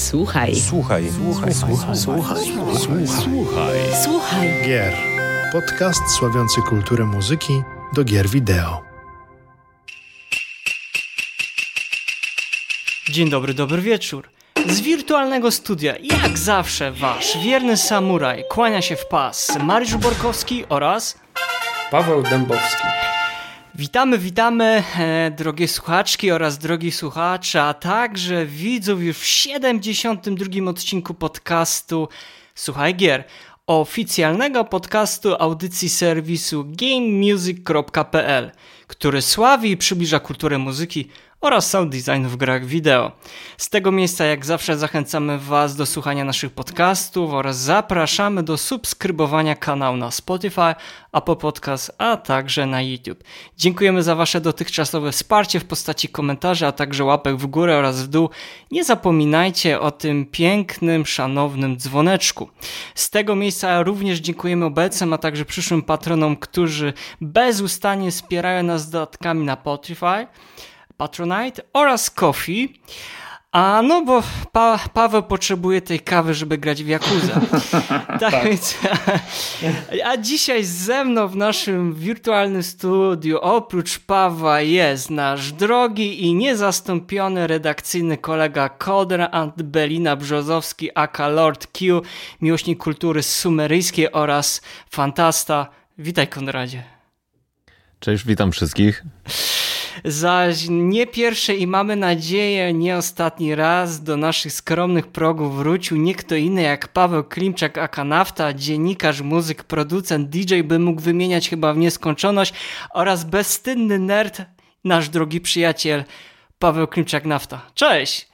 Słuchaj. Słuchaj. Słuchaj. Słuchaj. Słuchaj. Słuchaj. Słuchaj. Słuchaj. Gier. Podcast sławiący kulturę muzyki do gier wideo. Dzień dobry, dobry wieczór. Z wirtualnego studia, jak zawsze, wasz wierny samuraj kłania się w pas Mariusz Borkowski oraz Paweł Dębowski. Witamy, witamy e, drogie słuchaczki oraz drogi słuchacze, a także widzów już w 72 odcinku podcastu Słuchaj Gier, oficjalnego podcastu audycji serwisu gamemusic.pl, który sławi i przybliża kulturę muzyki oraz sound design w grach wideo. Z tego miejsca jak zawsze zachęcamy Was do słuchania naszych podcastów oraz zapraszamy do subskrybowania kanału na Spotify, Apple Podcast, a także na YouTube. Dziękujemy za Wasze dotychczasowe wsparcie w postaci komentarzy, a także łapek w górę oraz w dół. Nie zapominajcie o tym pięknym, szanownym dzwoneczku. Z tego miejsca również dziękujemy obecnym, a także przyszłym patronom, którzy bezustannie wspierają nas dodatkami na Spotify. Patronite oraz Coffee. A no bo pa Paweł potrzebuje tej kawy, żeby grać w Yakuza. tak więc. A dzisiaj ze mną w naszym wirtualnym studiu oprócz Pawła jest nasz drogi i niezastąpiony redakcyjny kolega Konrad Belina Brzozowski, aka Lord Q, miłośnik kultury sumeryjskiej oraz fantasta. Witaj Konradzie. Cześć, witam wszystkich. Zaś nie pierwszy i mamy nadzieję nie ostatni raz do naszych skromnych progów wrócił nie kto inny jak Paweł Klimczak Akanafta, dziennikarz, muzyk, producent, DJ, by mógł wymieniać chyba w nieskończoność oraz bezstydny nerd, nasz drogi przyjaciel Paweł Klimczak Nafta. Cześć!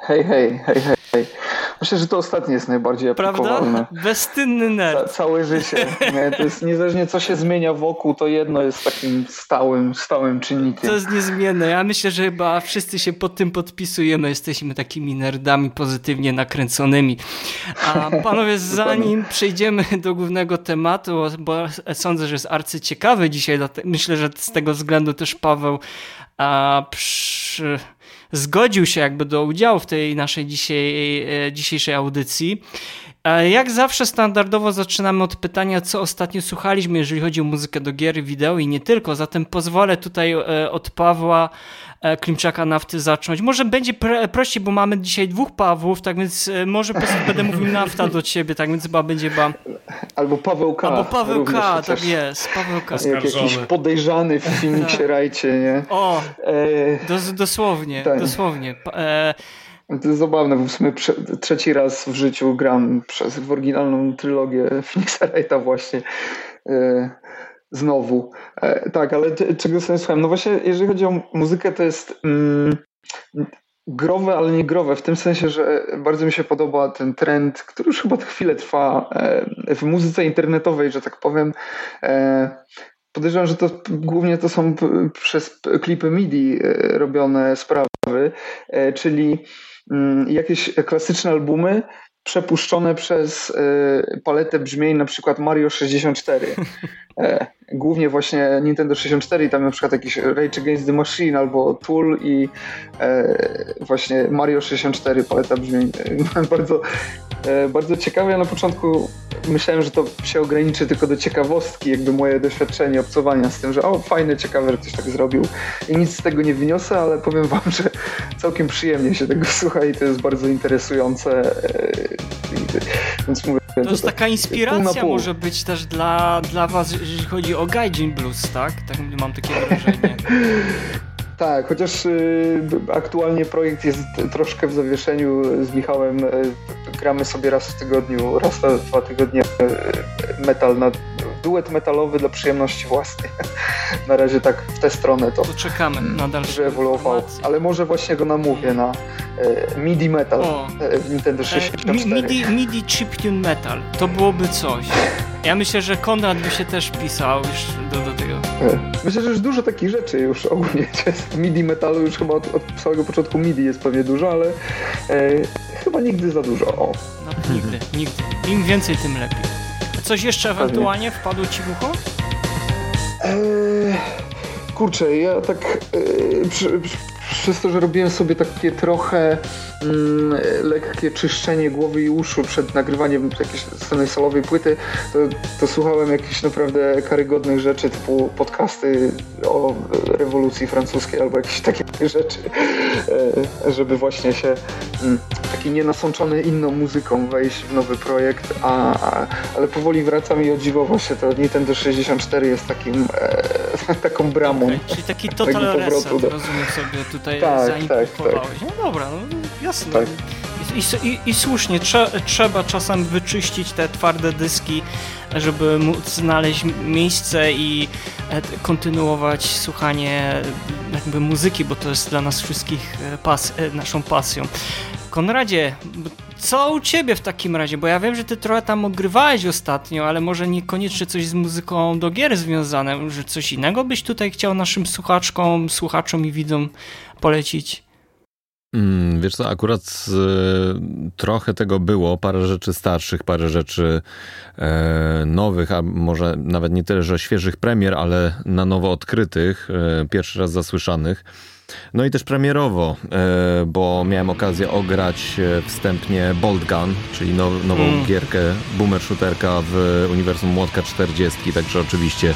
Hej, hej, hej, hej. Myślę, że to ostatnie jest najbardziej aplikowalne. Prawda? Bezstydny nerd. Ca całe życie. Nie? To jest niezależnie co się zmienia wokół, to jedno jest takim stałym, stałym czynnikiem. To jest niezmienne. Ja myślę, że chyba wszyscy się pod tym podpisujemy. Jesteśmy takimi nerdami pozytywnie nakręconymi. A panowie, zanim przejdziemy do głównego tematu, bo sądzę, że jest arcyciekawy dzisiaj, myślę, że z tego względu też Paweł a, przy zgodził się jakby do udziału w tej naszej dzisiaj, dzisiejszej audycji. Jak zawsze standardowo zaczynamy od pytania, co ostatnio słuchaliśmy, jeżeli chodzi o muzykę do gier, wideo i nie tylko. Zatem pozwolę tutaj od Pawła Klimczaka Nafty zacząć. Może będzie prościej, bo mamy dzisiaj dwóch Pawłów, tak więc może po prostu będę mówił Nafta do ciebie, tak więc chyba będzie chyba... Albo Paweł K. Albo Paweł K, tak jest. Paweł K. Jak jakiś podejrzany w filmiksie tak. Rajcie, nie? O, e... dos dosłownie, tak. dosłownie. E... To jest zabawne, bo w sumie trzeci raz w życiu gram przez w oryginalną trylogię Phoenixa Wrighta właśnie. E... Znowu. E, tak, ale czego sobie słuchałem? No właśnie, jeżeli chodzi o muzykę, to jest mm, growe, ale nie growe, w tym sensie, że bardzo mi się podoba ten trend, który już chyba chwilę trwa e, w muzyce internetowej, że tak powiem. E, podejrzewam, że to głównie to są przez klipy MIDI robione sprawy, czyli mm, jakieś klasyczne albumy przepuszczone przez paletę brzmień na przykład Mario 64 głównie właśnie Nintendo 64 i tam na przykład jakiś Rage Against the Machine albo Tool i e, właśnie Mario 64 paleta brzmień. bardzo, e, bardzo ciekawe. Ja na początku myślałem, że to się ograniczy tylko do ciekawostki, jakby moje doświadczenie obcowania z tym, że o fajne, ciekawe, że ktoś tak zrobił i nic z tego nie wyniosę, ale powiem wam, że całkiem przyjemnie się tego słucha i to jest bardzo interesujące. E, więc mówię, to jest taka inspiracja może być też dla, dla was, jeżeli chodzi o Gaijin Blues, tak? Tak mam takie wrażenie. Tak, chociaż y, aktualnie projekt jest troszkę w zawieszeniu z Michałem. Y, gramy sobie raz w tygodniu, raz na dwa tygodnie y, metal na duet metalowy dla przyjemności własnej. na razie tak w tę stronę to, to czekamy na dalsze ewoluował. Ale może właśnie go namówię na e, MIDI metal o. E, w Nintendo 64. E, MIDI, MIDI chiptune metal, to byłoby coś. Ja myślę, że Konrad by się też pisał już do, do tego. E, myślę, że już dużo takich rzeczy już ogólnie jest. MIDI metalu już chyba od, od samego początku MIDI jest pewnie dużo, ale e, chyba nigdy za dużo. O. No, nigdy, nigdy. Im więcej, tym lepiej. Coś jeszcze ewentualnie wpadło ci w ucho? Eee, kurczę, ja tak e, przy, przy, przez to, że robiłem sobie takie trochę lekkie czyszczenie głowy i uszu przed nagrywaniem jakiejś sceny solowej płyty, to, to słuchałem jakichś naprawdę karygodnych rzeczy, typu podcasty o rewolucji francuskiej albo jakieś takie rzeczy, e, żeby właśnie się mm, taki nienasączony inną muzyką wejść w nowy projekt, a, a, ale powoli wracam i o dziwo właśnie to Nintendo 64 jest takim e, taką bramą. Okay, czyli taki total reset, do... rozumiem sobie tutaj tak. Tak, tak. No dobra, no jasne. Tak. I, i, I, słusznie, trze, trzeba czasem wyczyścić te twarde dyski, żeby móc znaleźć miejsce i e, kontynuować słuchanie jakby muzyki, bo to jest dla nas wszystkich e, pas, e, naszą pasją. Konradzie, co u ciebie w takim razie? Bo ja wiem, że ty trochę tam ogrywałeś ostatnio, ale może niekoniecznie coś z muzyką do gier związane, że coś innego byś tutaj chciał naszym słuchaczkom, słuchaczom i widzom polecić? Mm, wiesz co, akurat y, trochę tego było, parę rzeczy starszych, parę rzeczy e, nowych, a może nawet nie tyle, że świeżych premier, ale na nowo odkrytych, e, pierwszy raz zasłyszanych. No i też premierowo, e, bo miałem okazję ograć e, wstępnie Bolt Gun, czyli now, nową mm. gierkę boomer shooterka w uniwersum Młotka 40, także oczywiście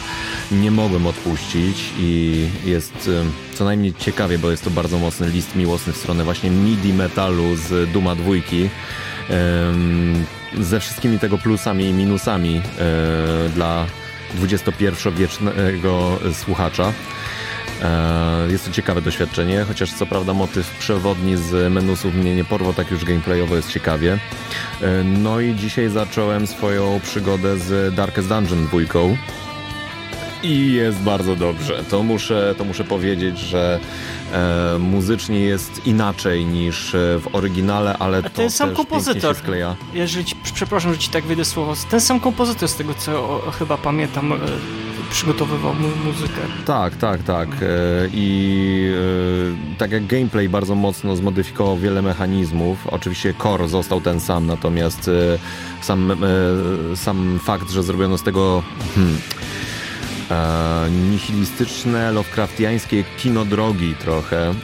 nie mogłem odpuścić i jest e, co najmniej ciekawie, bo jest to bardzo mocny list miłosny w stronę właśnie midi metalu z Duma dwójki ze wszystkimi tego plusami i minusami dla XXI-wiecznego słuchacza. E, jest to ciekawe doświadczenie, chociaż co prawda motyw przewodni z menusów mnie nie porwał, tak już gameplayowo jest ciekawie. E, no i dzisiaj zacząłem swoją przygodę z Darkest Dungeon dwójką. I jest bardzo dobrze. To muszę, to muszę powiedzieć, że e, muzycznie jest inaczej niż w oryginale, ale A ten sam kompozytor. skleja. Jeżeli ci, przepraszam, że ci tak wyjdę słowo. Ten sam kompozytor z tego, co chyba pamiętam, e, przygotowywał mu muzykę. Tak, tak, tak. E, I e, tak jak gameplay bardzo mocno zmodyfikował wiele mechanizmów. Oczywiście core został ten sam, natomiast e, sam, sam fakt, że zrobiono z tego hmm, nihilistyczne, lovecraftiańskie kino drogi trochę,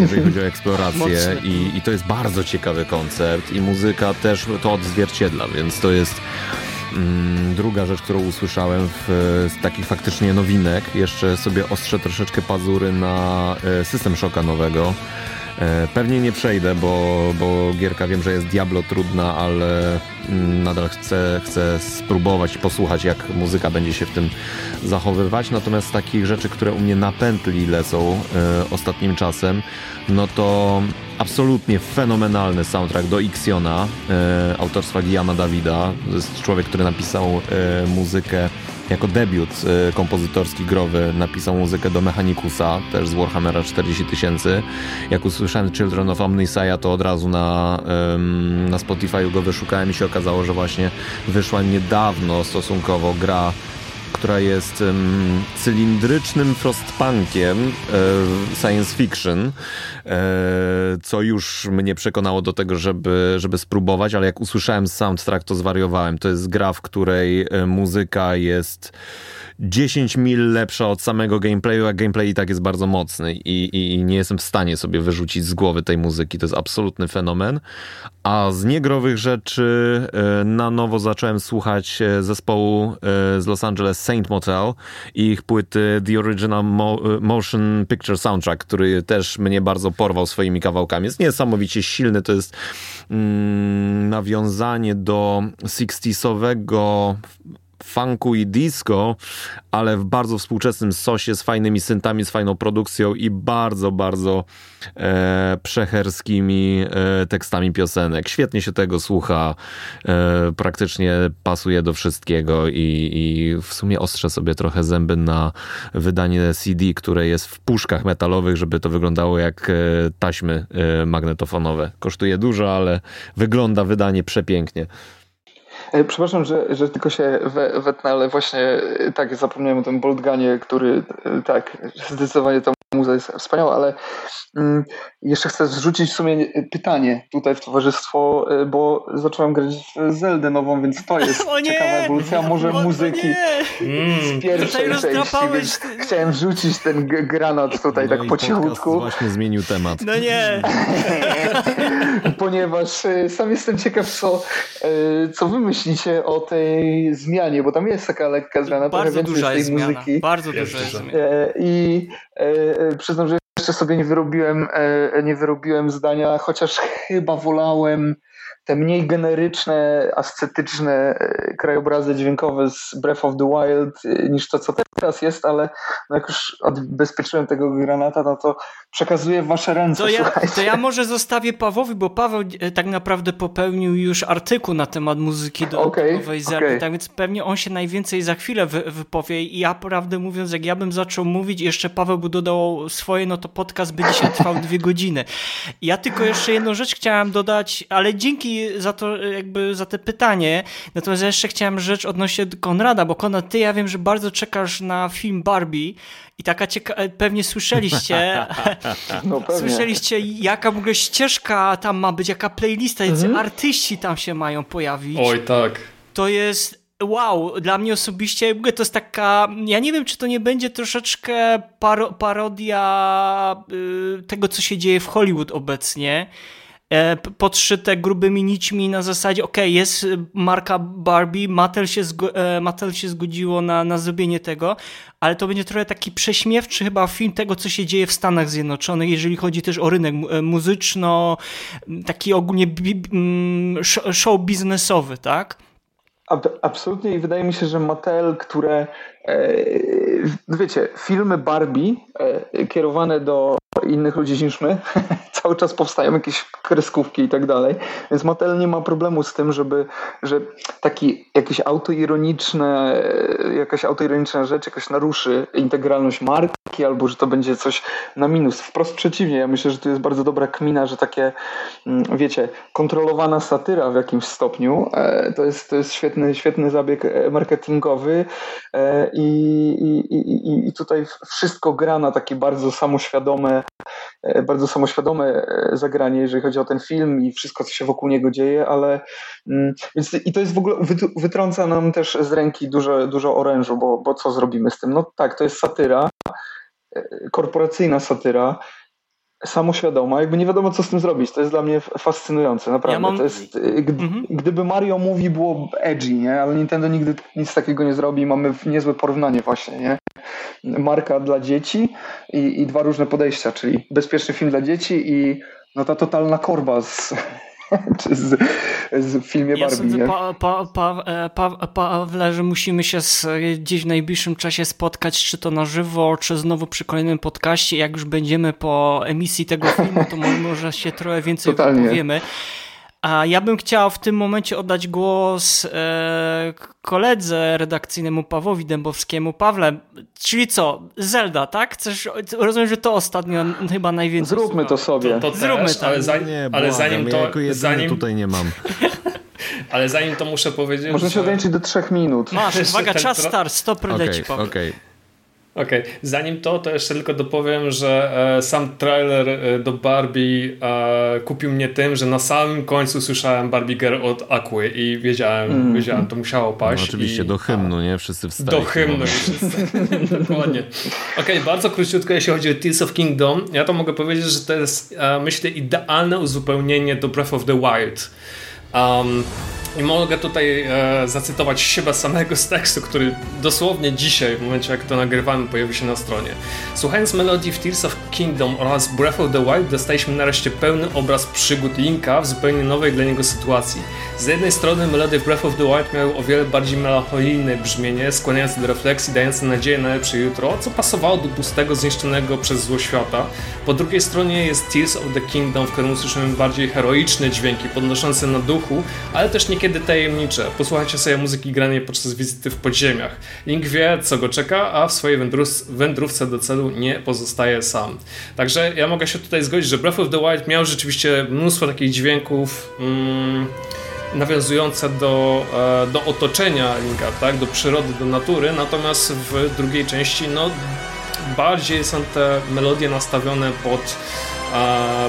jeżeli chodzi o eksplorację I, i to jest bardzo ciekawy koncept i muzyka też to odzwierciedla, więc to jest druga rzecz, którą usłyszałem w, z takich faktycznie nowinek, jeszcze sobie ostrzę troszeczkę pazury na e, system szoka nowego. E, pewnie nie przejdę, bo, bo gierka wiem, że jest Diablo trudna, ale mm, nadal chcę, chcę spróbować posłuchać, jak muzyka będzie się w tym zachowywać. Natomiast z takich rzeczy, które u mnie na pętli lecą e, ostatnim czasem, no to absolutnie fenomenalny soundtrack do Ixiona e, autorstwa Guillaume'a Davida. To jest człowiek, który napisał e, muzykę jako debiut e, kompozytorski growy napisał muzykę do Mechanicusa, też z Warhammera 40 tysięcy. Jak usłyszałem Children of Omnisaia, to od razu na, na Spotify go wyszukałem i się okazało, że właśnie wyszła niedawno stosunkowo gra która jest um, cylindrycznym frostpunkiem e, science fiction, e, co już mnie przekonało do tego, żeby, żeby spróbować, ale jak usłyszałem soundtrack, to zwariowałem. To jest gra, w której e, muzyka jest 10 mil lepsza od samego gameplayu, a gameplay i tak jest bardzo mocny i, i, nie jestem w stanie sobie wyrzucić z głowy tej muzyki. To jest absolutny fenomen. A z niegrowych rzeczy e, na nowo zacząłem słuchać e, zespołu e, z Los Angeles Saint Motel i ich płyty The Original Mo Motion Picture Soundtrack, który też mnie bardzo porwał swoimi kawałkami. Jest niesamowicie silny, to jest mm, nawiązanie do 60sowego funku i disco, ale w bardzo współczesnym sosie z fajnymi syntami, z fajną produkcją i bardzo, bardzo e, przecherskimi e, tekstami piosenek. Świetnie się tego słucha, e, praktycznie pasuje do wszystkiego i, i w sumie ostrze sobie trochę zęby na wydanie CD, które jest w puszkach metalowych, żeby to wyglądało jak e, taśmy e, magnetofonowe. Kosztuje dużo, ale wygląda wydanie przepięknie. E, przepraszam, że, że tylko się wetnę, ale właśnie e, tak, zapomniałem o tym Boltganie, który e, tak, zdecydowanie tą muza jest wspaniała, ale mm, jeszcze chcę zrzucić w sumie pytanie tutaj w towarzystwo, y, bo zacząłem grać w Zeldę nową, więc to jest ciekawa ewolucja może o, muzyki z pierwszej części, więc chciałem rzucić ten granat tutaj no tak po cichutku. właśnie zmienił temat. No nie. Ponieważ y, sam jestem ciekaw, co, co wy myślicie o tej zmianie, bo tam jest taka lekka zmiana, Bardzo trochę duża tej jest muzyki. Zmiana. Bardzo duża jest zmiana. E, I e, e, przyznam, że jeszcze sobie nie wyrobiłem, nie wyrobiłem zdania, chociaż chyba wolałem te mniej generyczne, ascetyczne e, krajobrazy dźwiękowe z Breath of the Wild e, niż to, co teraz jest, ale no jak już odbezpieczyłem tego granata, no to przekazuję w wasze ręce. To ja, to ja może zostawię Pawłowi, bo Paweł e, tak naprawdę popełnił już artykuł na temat muzyki do okay, okay. tak więc pewnie on się najwięcej za chwilę wy, wypowie i ja prawdę mówiąc, jak ja bym zaczął mówić jeszcze Paweł by dodał swoje, no to podcast by dzisiaj trwał dwie godziny. Ja tylko jeszcze jedną rzecz chciałem dodać, ale dzięki za to, jakby za te pytanie. Natomiast ja jeszcze chciałem rzecz odnośnie Konrada, bo Konrad, ty ja wiem, że bardzo czekasz na film Barbie i taka cieka pewnie słyszeliście, no, pewnie. słyszeliście jaka w ogóle ścieżka tam ma być, jaka playlista, jacy mhm. artyści tam się mają pojawić. Oj, tak. To jest wow, dla mnie osobiście to jest taka, ja nie wiem, czy to nie będzie troszeczkę paro parodia y, tego, co się dzieje w Hollywood obecnie. E, podszyte grubymi nićmi na zasadzie, ok, jest marka Barbie, Mattel się, e, Mattel się zgodziło na, na zrobienie tego, ale to będzie trochę taki prześmiewczy chyba film tego, co się dzieje w Stanach Zjednoczonych, jeżeli chodzi też o rynek e, muzyczno, taki ogólnie show biznesowy, tak? Absolutnie i wydaje mi się, że Mattel, które wiecie, filmy Barbie kierowane do innych ludzi niż my, cały czas powstają jakieś kreskówki i tak dalej, więc Mattel nie ma problemu z tym, żeby, że taki jakiś autoironiczne, jakaś autoironiczna rzecz jakoś naruszy integralność marki, albo że to będzie coś na minus. Wprost przeciwnie, ja myślę, że to jest bardzo dobra kmina, że takie, mm, wiecie, kontrolowana satyra w jakimś stopniu, e, to jest, to jest świetny, świetny zabieg e, marketingowy e, i, i, i, i tutaj wszystko gra na takie bardzo samoświadome E, bardzo samoświadome e, zagranie, jeżeli chodzi o ten film i wszystko, co się wokół niego dzieje, ale mm, więc i to jest w ogóle, wytrąca nam też z ręki dużo, dużo orężu, bo, bo co zrobimy z tym? No tak, to jest satyra, e, korporacyjna satyra, samoświadoma, jakby nie wiadomo, co z tym zrobić. To jest dla mnie fascynujące, naprawdę. Ja mam... to jest, gdy, mhm. Gdyby Mario Movie było edgy, nie? ale Nintendo nigdy nic takiego nie zrobi mamy niezłe porównanie właśnie, nie? Marka dla dzieci i, i dwa różne podejścia, czyli bezpieczny film dla dzieci i no ta totalna korba z, czy z, z filmie ja Barbie. Sądzę, pa, pa, pa, e, pa, Pawle, że musimy się z, gdzieś w najbliższym czasie spotkać, czy to na żywo, czy znowu przy kolejnym podcaście. Jak już będziemy po emisji tego filmu, to może się trochę więcej Totalnie. powiemy. A ja bym chciał w tym momencie oddać głos e, koledze redakcyjnemu Pawłowi Dębowskiemu. Pawle, czyli co? Zelda, tak? Chcesz, rozumiem, że to ostatnio chyba najwięcej. Zróbmy to sobie. To, to Zróbmy to. Ale, zanim, nie, ale zanim to. Ja zanim... tutaj nie mam. ale zanim to muszę powiedzieć. Można się ograniczyć do trzech minut. Masz, uwaga, czas start, stop okay, leci, Paweł. Okay. Okej, okay. zanim to, to jeszcze tylko dopowiem, że e, sam trailer e, do Barbie e, kupił mnie tym, że na samym końcu słyszałem Barbie Girl od Aquy i wiedziałem, mm. wiedziałem, to musiało paść. No, oczywiście, i, do hymnu, nie? Wszyscy wstali. Do hymnu, wszyscy. Dokładnie. Okej, okay, bardzo króciutko, jeśli chodzi o Tears of Kingdom, ja to mogę powiedzieć, że to jest, e, myślę, idealne uzupełnienie do Breath of the Wild. Um, i mogę tutaj e, zacytować siebie samego z tekstu, który dosłownie dzisiaj, w momencie jak to nagrywamy, pojawi się na stronie. Słuchając melodii w Tears of Kingdom oraz Breath of the Wild, dostaliśmy nareszcie pełny obraz przygód Linka w zupełnie nowej dla niego sytuacji. Z jednej strony melodie Breath of the Wild miały o wiele bardziej melancholijne brzmienie, skłaniające do refleksji, dające nadzieję na lepsze jutro, co pasowało do pustego, zniszczonego przez zło świata. Po drugiej stronie jest Tears of the Kingdom, w którym usłyszymy bardziej heroiczne dźwięki, podnoszące na duchu, ale też niekiedy niekiedy tajemnicze. Posłuchajcie sobie muzyki granej podczas wizyty w podziemiach. Link wie, co go czeka, a w swojej wędrówce do celu nie pozostaje sam. Także ja mogę się tutaj zgodzić, że Breath of the Wild miał rzeczywiście mnóstwo takich dźwięków mm, nawiązujące do, e, do otoczenia Linka, tak? do przyrody, do natury, natomiast w drugiej części no bardziej są te melodie nastawione pod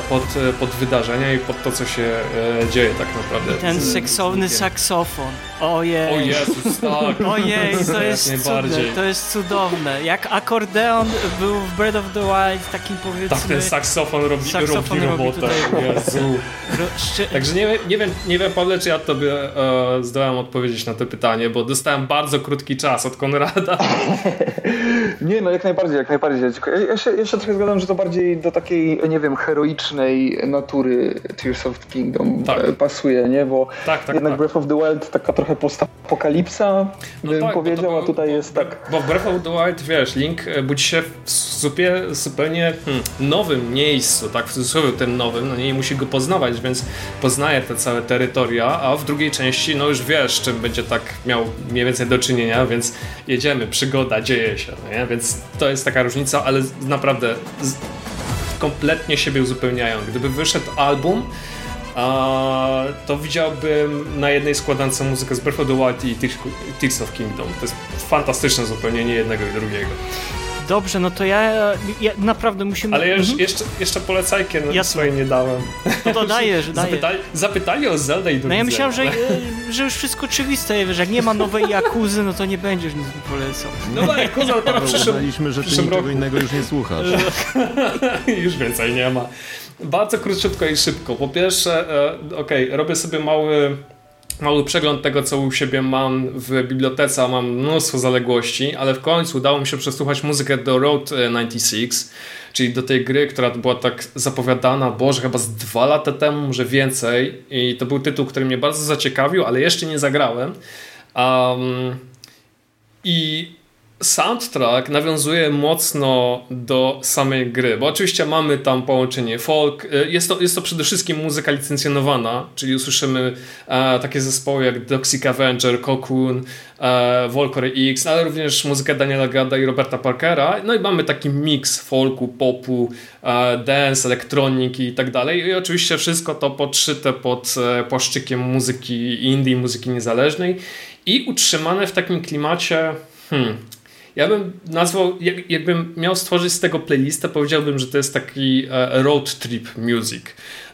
pod, pod wydarzenia i pod to, co się e, dzieje tak naprawdę. Ten seksowny saksofon. Ojej. O Jezus, tak. Ojej, to jest cudowne, to jest cudowne. Jak akordeon był w Breath of the Wild takim powiedzmy... Tak, ten saksofon robi, saksofon robi robotę. Robi Jezu. Także nie, nie, wiem, nie wiem, Pawle, czy ja tobie e, zdołam odpowiedzieć na to pytanie, bo dostałem bardzo krótki czas od Konrada. nie, no jak najbardziej, jak najbardziej. Ja, ja, się, ja się trochę zgadzam, że to bardziej do takiej, nie wiem, heroicznej natury Tears of the Kingdom tak. E, pasuje, nie? Bo tak, tak, jednak tak. Breath of the Wild taka trochę postapokalipsa, no bym tak, powiedział, a tutaj jest tak... Bo Breath of the Wild, wiesz, Link e, budzi się w zupełnie, zupełnie hmm, nowym miejscu, tak, w cudzysłowie ten nowym, no nie musi go poznawać, więc poznaje te całe terytoria, a w drugiej części, no już wiesz, czym będzie tak miał mniej więcej do czynienia, więc jedziemy, przygoda, dzieje się, no Więc to jest taka różnica, ale naprawdę kompletnie siebie uzupełniają. Gdyby wyszedł album, to widziałbym na jednej składance muzykę z Breath of the Wild i Tears of Kingdom. To jest fantastyczne uzupełnienie jednego i drugiego. Dobrze, no to ja, ja naprawdę musimy... Ale ja już, mhm. jeszcze, jeszcze polecajkę no, swojej nie dałem. No to dajesz, dajesz. Zapytali, zapytali o Zelda i No ja myślałem, że, że już wszystko oczywiste, że jak nie ma nowej Jakuzy, no to nie będziesz nic mi polecał. No Jakuza dopiero w przyszłym, Uznaliśmy, że ty niczego roku. innego już nie słuchasz. już więcej nie ma. Bardzo króciutko i szybko. Po pierwsze, e, okej, okay, robię sobie mały mały przegląd tego, co u siebie mam w bibliotece, a mam mnóstwo zaległości, ale w końcu udało mi się przesłuchać muzykę do Road 96, czyli do tej gry, która była tak zapowiadana, boże, chyba z dwa lata temu, może więcej i to był tytuł, który mnie bardzo zaciekawił, ale jeszcze nie zagrałem. Um, I soundtrack nawiązuje mocno do samej gry, bo oczywiście mamy tam połączenie folk. Y, jest to, jest to przede wszystkim muzyka licencjonowana, czyli usłyszymy e, takie zespoły jak Toxic Avenger, Cocoon, e, X, ale również muzykę Daniela Gada i Roberta Parkera. No i mamy taki miks folku, popu, e, dance, elektroniki i tak dalej. I oczywiście wszystko to podszyte pod e, płaszczykiem muzyki indie, muzyki niezależnej i utrzymane w takim klimacie hmm, ja bym nazwał, jak, jakbym miał stworzyć z tego playlistę, powiedziałbym, że to jest taki e, road trip music.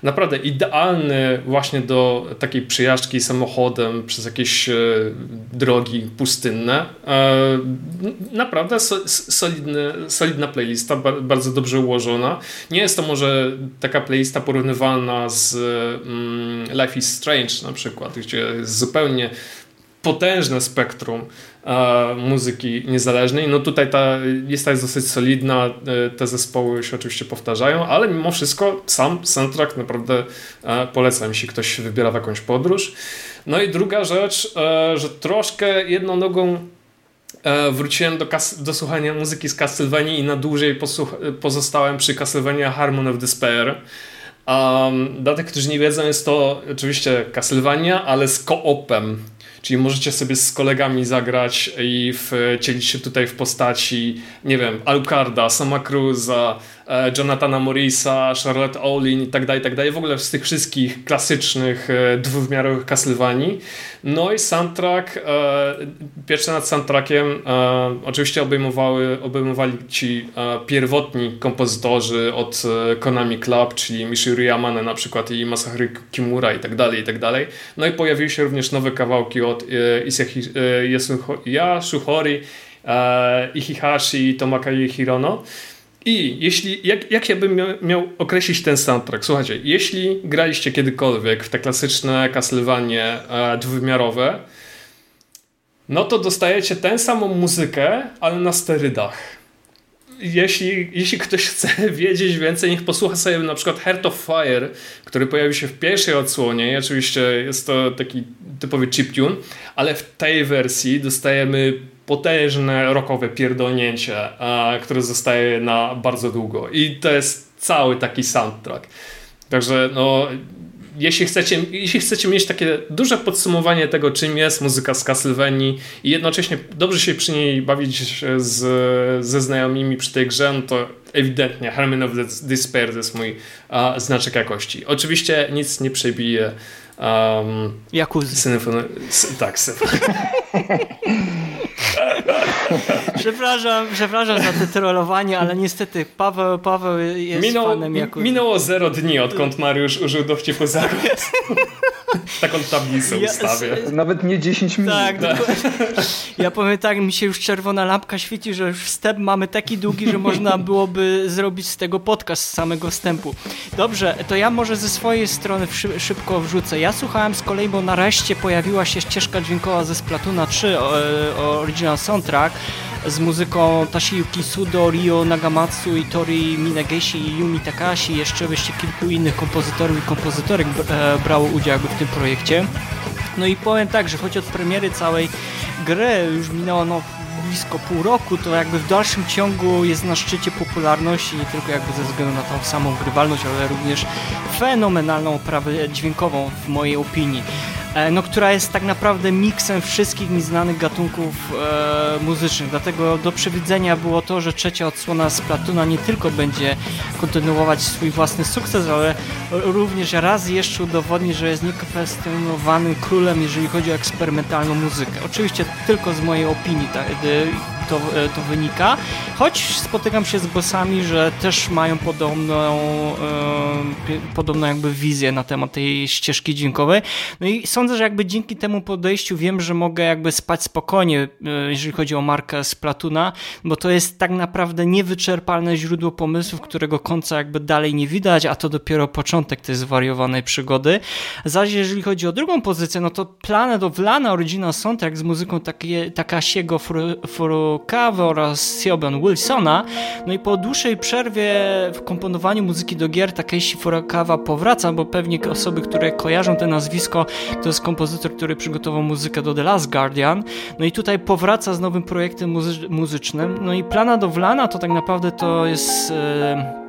Naprawdę idealny właśnie do takiej przyjażdżki samochodem przez jakieś e, drogi pustynne. E, naprawdę solidny, solidna playlista, bardzo dobrze ułożona. Nie jest to może taka playlista porównywalna z mm, Life is Strange na przykład, gdzie jest zupełnie potężne spektrum muzyki niezależnej. No tutaj ta lista jest dosyć solidna, e, te zespoły się oczywiście powtarzają, ale mimo wszystko sam soundtrack naprawdę e, polecam, jeśli ktoś wybiera w jakąś podróż. No i druga rzecz, e, że troszkę jedną nogą e, wróciłem do, do słuchania muzyki z Castlevania i na dłużej pozostałem przy Castlevania Harmon of Despair. Um, dla tych, którzy nie wiedzą, jest to oczywiście Castlevania, ale z koopem. Czyli możecie sobie z kolegami zagrać i wcielić się tutaj w postaci, nie wiem, Alucarda, Sama Cruza, e, Jonathana Morrisa, Charlotte Olin i tak dalej, tak dalej. W ogóle z tych wszystkich klasycznych e, dwuwymiarowych Castlevanii. No i soundtrack, e, pierwsze nad soundtrackiem oczywiście obejmowały, obejmowali ci pierwotni kompozytorzy od Konami Club, czyli Michiru Yamane na przykład i Masahiro Kimura i tak dalej, i tak dalej. No i pojawiły się również nowe kawałki od e, Yasuhori, e, Ihihashi, Tomakai Hirono. I jeśli, jak, jak ja bym miał, określić ten soundtrack? Słuchajcie, jeśli graliście kiedykolwiek w te klasyczne Castlevanie e, dwuwymiarowe, no to dostajecie tę samą muzykę, ale na sterydach jeśli, jeśli ktoś chce wiedzieć więcej, niech posłucha sobie na przykład Heart of Fire, który pojawił się w pierwszej odsłonie i oczywiście jest to taki typowy chiptune, ale w tej wersji dostajemy potężne rockowe pierdolnięcie, które zostaje na bardzo długo i to jest cały taki soundtrack. Także no, jeśli chcecie, jeśli chcecie mieć takie duże podsumowanie tego, czym jest muzyka z Castlevanii i jednocześnie dobrze się przy niej bawić z, ze znajomymi przy tej grze, no to ewidentnie Harmony of the Despair to jest mój a, znaczek jakości. Oczywiście nic nie przebije um, Jakuzy. Symfony... Tak, symfony. przepraszam, przepraszam za te trollowanie, ale niestety Paweł, Paweł jest Minął, fanem jako... Minęło zero dni, odkąd Mariusz użył dowcipu zamiast. Taką tablicę ja, ustawię. Nawet nie 10 minut. Tak, tak. Ja powiem tak, mi się już czerwona lampka świeci, że już wstęp mamy taki długi, że można byłoby zrobić z tego podcast z samego wstępu. Dobrze, to ja może ze swojej strony szybko wrzucę. Ja słuchałem z kolei, bo nareszcie pojawiła się ścieżka dźwiękowa ze Splatuna 3, original soundtrack z muzyką Tashiyuki Sudo, Ryo Nagamatsu i Tori Minageshi i Yumi Takashi, jeszcze jeszcze kilku innych kompozytorów i kompozytorek e, brało udział w tym projekcie. No i powiem tak, że choć od premiery całej gry już minęło no, blisko pół roku, to jakby w dalszym ciągu jest na szczycie popularności, nie tylko jakby ze względu na tą samą grywalność, ale również fenomenalną oprawę dźwiękową w mojej opinii. E, no, która jest tak naprawdę miksem wszystkich mi znanych gatunków e, muzycznych. Dlatego do przewidzenia było to, że trzecia odsłona Splatuna nie tylko będzie kontynuować swój własny sukces, ale również raz jeszcze udowodni, że jest niekwestionowanym królem, jeżeli chodzi o eksperymentalną muzykę. Oczywiście tylko z mojej opinii tak, to, e, to wynika, choć spotykam się z głosami, że też mają podobną, e, podobną jakby wizję na temat tej ścieżki dźwiękowej. No i sądzę, że jakby dzięki temu podejściu wiem, że mogę jakby spać spokojnie, e, jeżeli chodzi o markę z Platuna, bo to jest tak naprawdę niewyczerpalne źródło pomysłów, którego końca jakby dalej nie widać, a to dopiero początek tej zwariowanej przygody. Zaś jeżeli chodzi o drugą pozycję, no to Planet of Lana Original Soundtrack z muzyką takie, Takasiego Furu, Furukawa oraz Sioban Wilsona. No i po dłuższej przerwie w komponowaniu muzyki do gier Takeshi Furukawa powraca, bo pewnie osoby, które kojarzą to nazwisko, to jest kompozytor, który przygotował muzykę do The Last Guardian. No i tutaj powraca z nowym projektem muzy muzycznym. No i Plana do Wlana to tak naprawdę to jest... Yy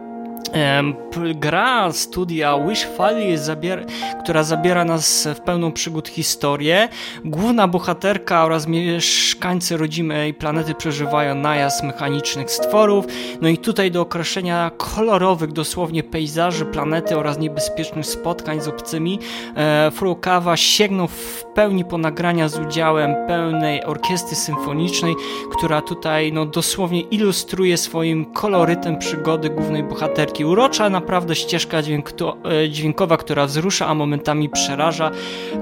gra studia Wish Valley, zabier która zabiera nas w pełną przygód historię. Główna bohaterka oraz mieszkańcy rodzimej planety przeżywają najazd mechanicznych stworów. No i tutaj do określenia kolorowych dosłownie pejzaży planety oraz niebezpiecznych spotkań z obcymi e, Furukawa sięgnął w pełni po nagrania z udziałem pełnej orkiestry symfonicznej, która tutaj no, dosłownie ilustruje swoim kolorytem przygody głównej bohaterki urocza naprawdę ścieżka e, dźwiękowa, która wzrusza, a momentami przeraża.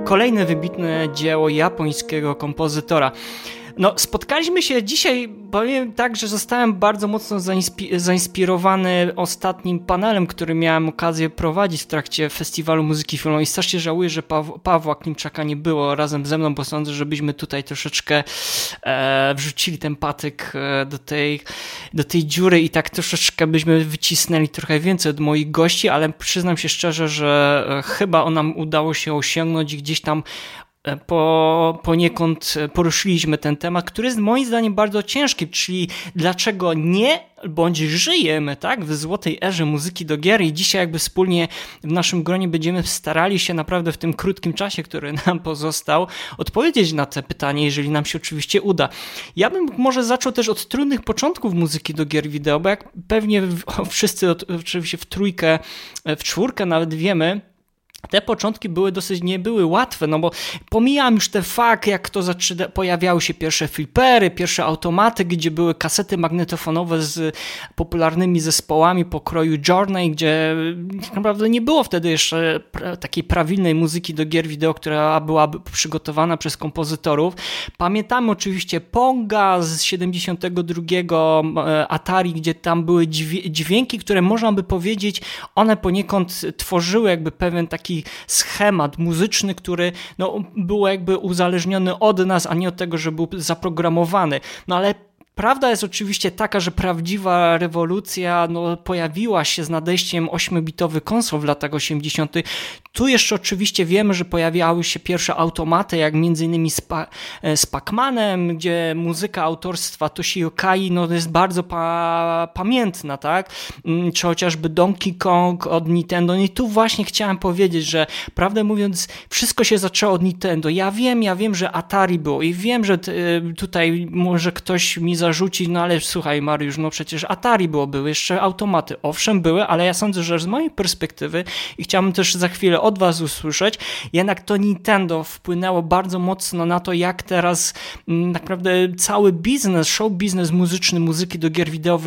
Kolejne wybitne dzieło japońskiego kompozytora. No, spotkaliśmy się dzisiaj, powiem tak, że zostałem bardzo mocno zainspirowany ostatnim panelem, który miałem okazję prowadzić w trakcie Festiwalu Muzyki Filmowej. Strasznie żałuję, że Paw Pawła Klimczaka nie było razem ze mną, bo sądzę, żebyśmy tutaj troszeczkę e, wrzucili ten patyk e, do, tej, do tej dziury i tak troszeczkę byśmy wycisnęli trochę więcej od moich gości, ale przyznam się szczerze, że e, chyba nam udało się osiągnąć i gdzieś tam po, poniekąd poruszyliśmy ten temat, który jest moim zdaniem bardzo ciężki, czyli dlaczego nie bądź żyjemy tak, w złotej erze muzyki do gier i dzisiaj jakby wspólnie w naszym gronie będziemy starali się naprawdę w tym krótkim czasie, który nam pozostał, odpowiedzieć na te pytanie, jeżeli nam się oczywiście uda. Ja bym może zaczął też od trudnych początków muzyki do gier wideo, bo jak pewnie wszyscy oczywiście w trójkę, w czwórkę nawet wiemy, te początki były dosyć, nie były łatwe, no bo pomijam już te fakt, jak to zaczyna, pojawiały się pierwsze flipery, pierwsze automaty, gdzie były kasety magnetofonowe z popularnymi zespołami pokroju Journey, gdzie tak naprawdę nie było wtedy jeszcze takiej prawilnej muzyki do gier wideo, która byłaby przygotowana przez kompozytorów. Pamiętamy oczywiście Ponga z 72 e, Atari, gdzie tam były dźwięki, które można by powiedzieć, one poniekąd tworzyły jakby pewien taki taki schemat muzyczny, który no, był jakby uzależniony od nas, a nie od tego, że był zaprogramowany. No ale Prawda jest oczywiście taka, że prawdziwa rewolucja no, pojawiła się z nadejściem 8-bitowych konsol w latach 80. Tu jeszcze oczywiście wiemy, że pojawiały się pierwsze automaty, jak innymi z, e, z Pac-Manem, gdzie muzyka autorstwa Toshio Kai no, jest bardzo pa pamiętna, tak? Mm, czy chociażby Donkey Kong od Nintendo. No I tu właśnie chciałem powiedzieć, że prawdę mówiąc, wszystko się zaczęło od Nintendo. Ja wiem, ja wiem, że Atari było i wiem, że e, tutaj może ktoś mi zarzucić, no ale słuchaj Mariusz, no przecież Atari było, były jeszcze automaty. Owszem, były, ale ja sądzę, że z mojej perspektywy i chciałbym też za chwilę od was usłyszeć, jednak to Nintendo wpłynęło bardzo mocno na to, jak teraz mm, naprawdę cały biznes, show biznes muzyczny, muzyki do gier wideo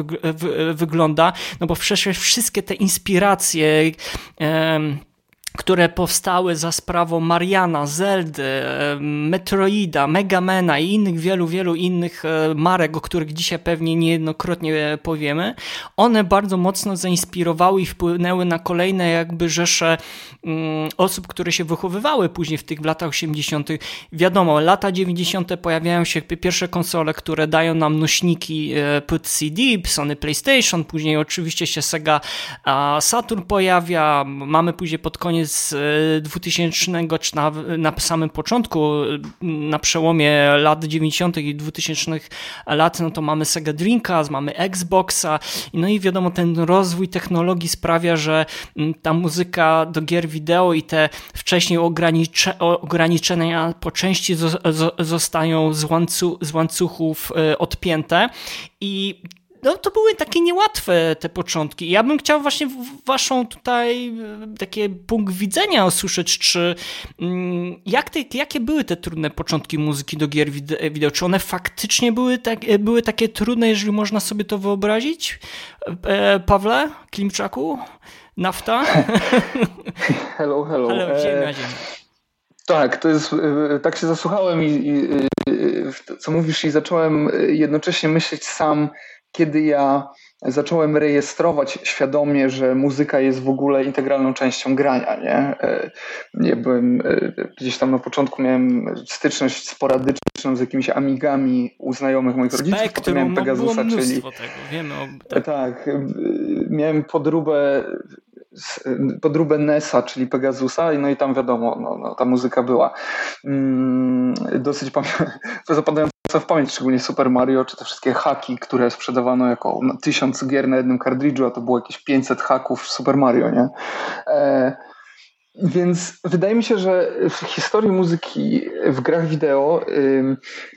wygląda, no bo przecież wszystkie te inspiracje które powstały za sprawą Mariana, Zeldy, Metroida, Megamena i innych wielu, wielu innych e, marek, o których dzisiaj pewnie niejednokrotnie powiemy, one bardzo mocno zainspirowały i wpłynęły na kolejne jakby rzesze mm, osób, które się wychowywały później w tych latach 80. Wiadomo, lata 90. pojawiają się pierwsze konsole, które dają nam nośniki e, płyt CD, Sony PlayStation, później oczywiście się Sega Saturn pojawia, mamy później pod koniec z 2000 e, czy na, na samym początku, na przełomie lat 90. i 2000 lat, no to mamy Sega Dreamcast, mamy Xboxa, no i wiadomo, ten rozwój technologii sprawia, że ta muzyka do gier wideo i te wcześniej ogranicze, ograniczenia po części zostają z, z łańcuchów e, odpięte i no, to były takie niełatwe te początki. Ja bym chciał właśnie waszą tutaj e, takie punkt widzenia usłyszeć, czy mm, jak te, jakie były te trudne początki muzyki do gier wideo? Czy one faktycznie były, tak, e, były takie trudne, jeżeli można sobie to wyobrazić? E, Pawle Klimczaku? Nafta? Hello, hello. hello. Tak, to jest, tak się zasłuchałem i, i, co mówisz i zacząłem jednocześnie myśleć sam, kiedy ja zacząłem rejestrować świadomie, że muzyka jest w ogóle integralną częścią grania, nie? Nie byłem, e, gdzieś tam na początku miałem styczność sporadyczną z jakimiś amigami u znajomych moich rodziców, Spektrum, potem miałem Pegasusa, czyli... Tego, wiemy o... tak. tak, miałem podróbę podróbę Nesa, czyli Pegasusa, no i tam wiadomo, no, no, ta muzyka była mm, dosyć zapadająca w pamięć, szczególnie Super Mario, czy te wszystkie haki, które sprzedawano jako tysiąc gier na jednym kartridżu, a to było jakieś 500 haków w Super Mario, nie? E, więc wydaje mi się, że w historii muzyki w grach wideo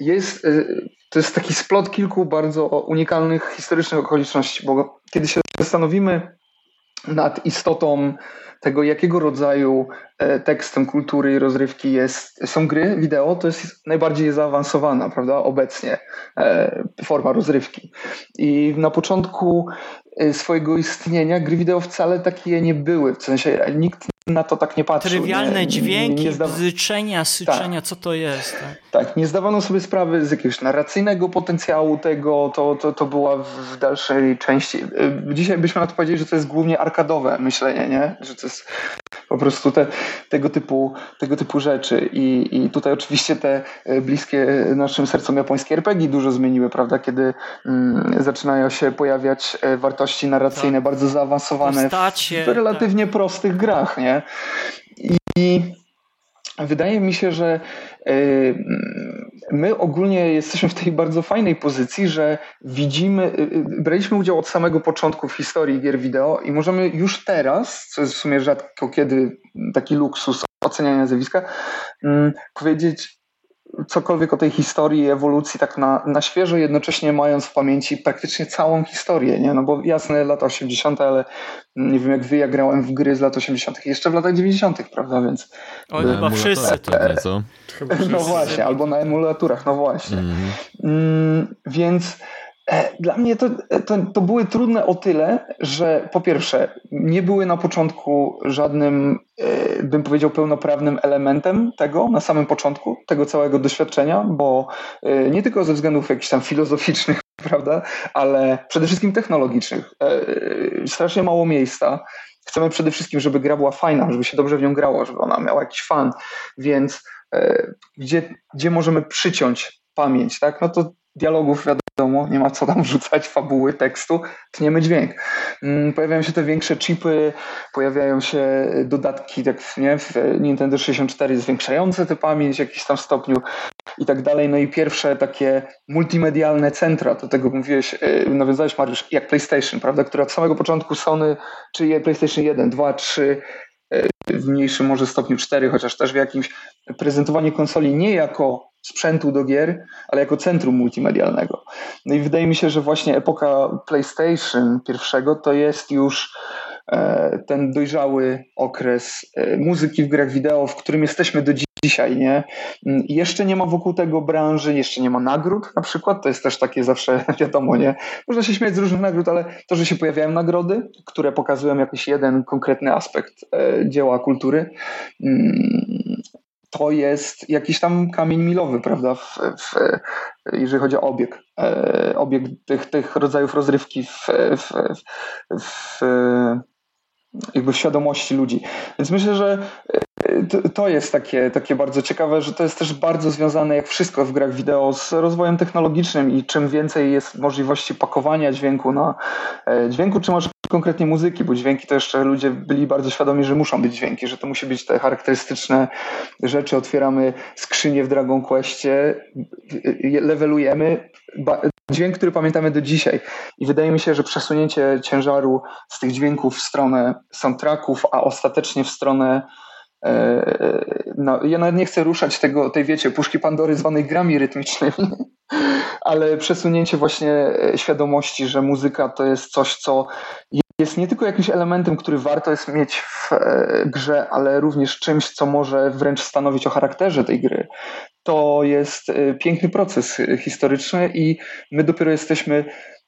jest, y, to jest taki splot kilku bardzo unikalnych historycznych okoliczności, bo kiedy się zastanowimy nad istotą tego, jakiego rodzaju e, tekstem kultury i rozrywki jest, są gry wideo, to jest najbardziej zaawansowana, prawda, obecnie e, forma rozrywki. I na początku e, swojego istnienia gry wideo wcale takie nie były, w sensie nikt na to tak nie patrzył. Trywialne nie, dźwięki, nie, nie bzyczenia, syczenia, tak. co to jest. Tak? tak, nie zdawano sobie sprawy z jakiegoś narracyjnego potencjału tego, to, to, to była w dalszej części. Dzisiaj byśmy na to powiedzieli, że to jest głównie arkadowe myślenie, nie? że to jest po prostu te, tego, typu, tego typu rzeczy. I, I tutaj oczywiście te e, bliskie naszym sercom japońskie RPG dużo zmieniły, prawda? Kiedy mm, zaczynają się pojawiać e, wartości narracyjne tak. bardzo zaawansowane Postacie, w relatywnie tak. prostych grach, nie? I wydaje mi się, że e, my ogólnie jesteśmy w tej bardzo fajnej pozycji, że widzimy, braliśmy udział od samego początku w historii gier wideo i możemy już teraz, co jest w sumie rzadko kiedy taki luksus oceniania zjawiska, mm, powiedzieć cokolwiek o tej historii, ewolucji tak na, na świeżo, jednocześnie mając w pamięci praktycznie całą historię, nie? No bo jasne, lata 80., ale nie wiem jak wy, ja grałem w gry z lat 80. jeszcze w latach 90., prawda, więc... O, chyba wszyscy to. E, co? No właśnie, albo na emulaturach, no właśnie. Mm. Mm, więc dla mnie to, to, to, były trudne o tyle, że po pierwsze, nie były na początku żadnym, e, bym powiedział, pełnoprawnym elementem tego, na samym początku, tego całego doświadczenia, bo e, nie tylko ze względów jakichś tam filozoficznych, prawda, ale przede wszystkim technologicznych. Strasznie mało miejsca. Chcemy przede wszystkim, żeby gra była fajna, żeby się dobrze w nią grało, żeby ona miała jakiś fan, więc gdzie, gdzie możemy przyciąć pamięć, tak? No to dialogów wiadomo, nie ma co tam wrzucać, fabuły, tekstu, tniemy dźwięk. Mm, pojawiają się te większe chipy, pojawiają się dodatki, tak nie, w Nintendo 64 zwiększające tę pamięć w jakimś tam stopniu i tak dalej. No i pierwsze takie multimedialne centra, do tego mówiłeś, y, nawiązałeś Mariusz, jak PlayStation, prawda, która od samego początku Sony, czy PlayStation 1, 2, 3, w mniejszym może stopniu 4, chociaż też w jakimś prezentowanie konsoli nie jako sprzętu do gier, ale jako centrum multimedialnego. No i wydaje mi się, że właśnie epoka PlayStation pierwszego to jest już ten dojrzały okres muzyki w grach wideo, w którym jesteśmy do dzisiaj, nie? Mm, jeszcze nie ma wokół tego branży, jeszcze nie ma nagród na przykład, to jest też takie zawsze wiadomo, nie? Można się śmiać z różnych nagród, ale to, że się pojawiają nagrody, które pokazują jakiś jeden konkretny aspekt e, dzieła kultury, mm, to jest jakiś tam kamień milowy, prawda, w, w, jeżeli chodzi o obieg, e, obieg tych, tych rodzajów rozrywki w, w, w jakby w świadomości ludzi. Więc myślę, że e, to jest takie, takie bardzo ciekawe, że to jest też bardzo związane, jak wszystko w grach wideo, z rozwojem technologicznym i czym więcej jest możliwości pakowania dźwięku na e, dźwięku, czy może konkretnie muzyki, bo dźwięki to jeszcze ludzie byli bardzo świadomi, że muszą być dźwięki, że to musi być te charakterystyczne rzeczy. Otwieramy skrzynię w Dragon Questie, levelujemy. Dźwięk, który pamiętamy do dzisiaj. I wydaje mi się, że przesunięcie ciężaru z tych dźwięków w stronę soundtracków, a ostatecznie w stronę no, ja nawet nie chcę ruszać tego, tej wiecie, puszki Pandory zwanej grami rytmicznymi, ale przesunięcie właśnie e, świadomości, że muzyka to jest coś, co jest nie tylko jakimś elementem, który warto jest mieć w e, grze, ale również czymś, co może wręcz stanowić o charakterze tej gry. To jest e, piękny proces historyczny i my dopiero jesteśmy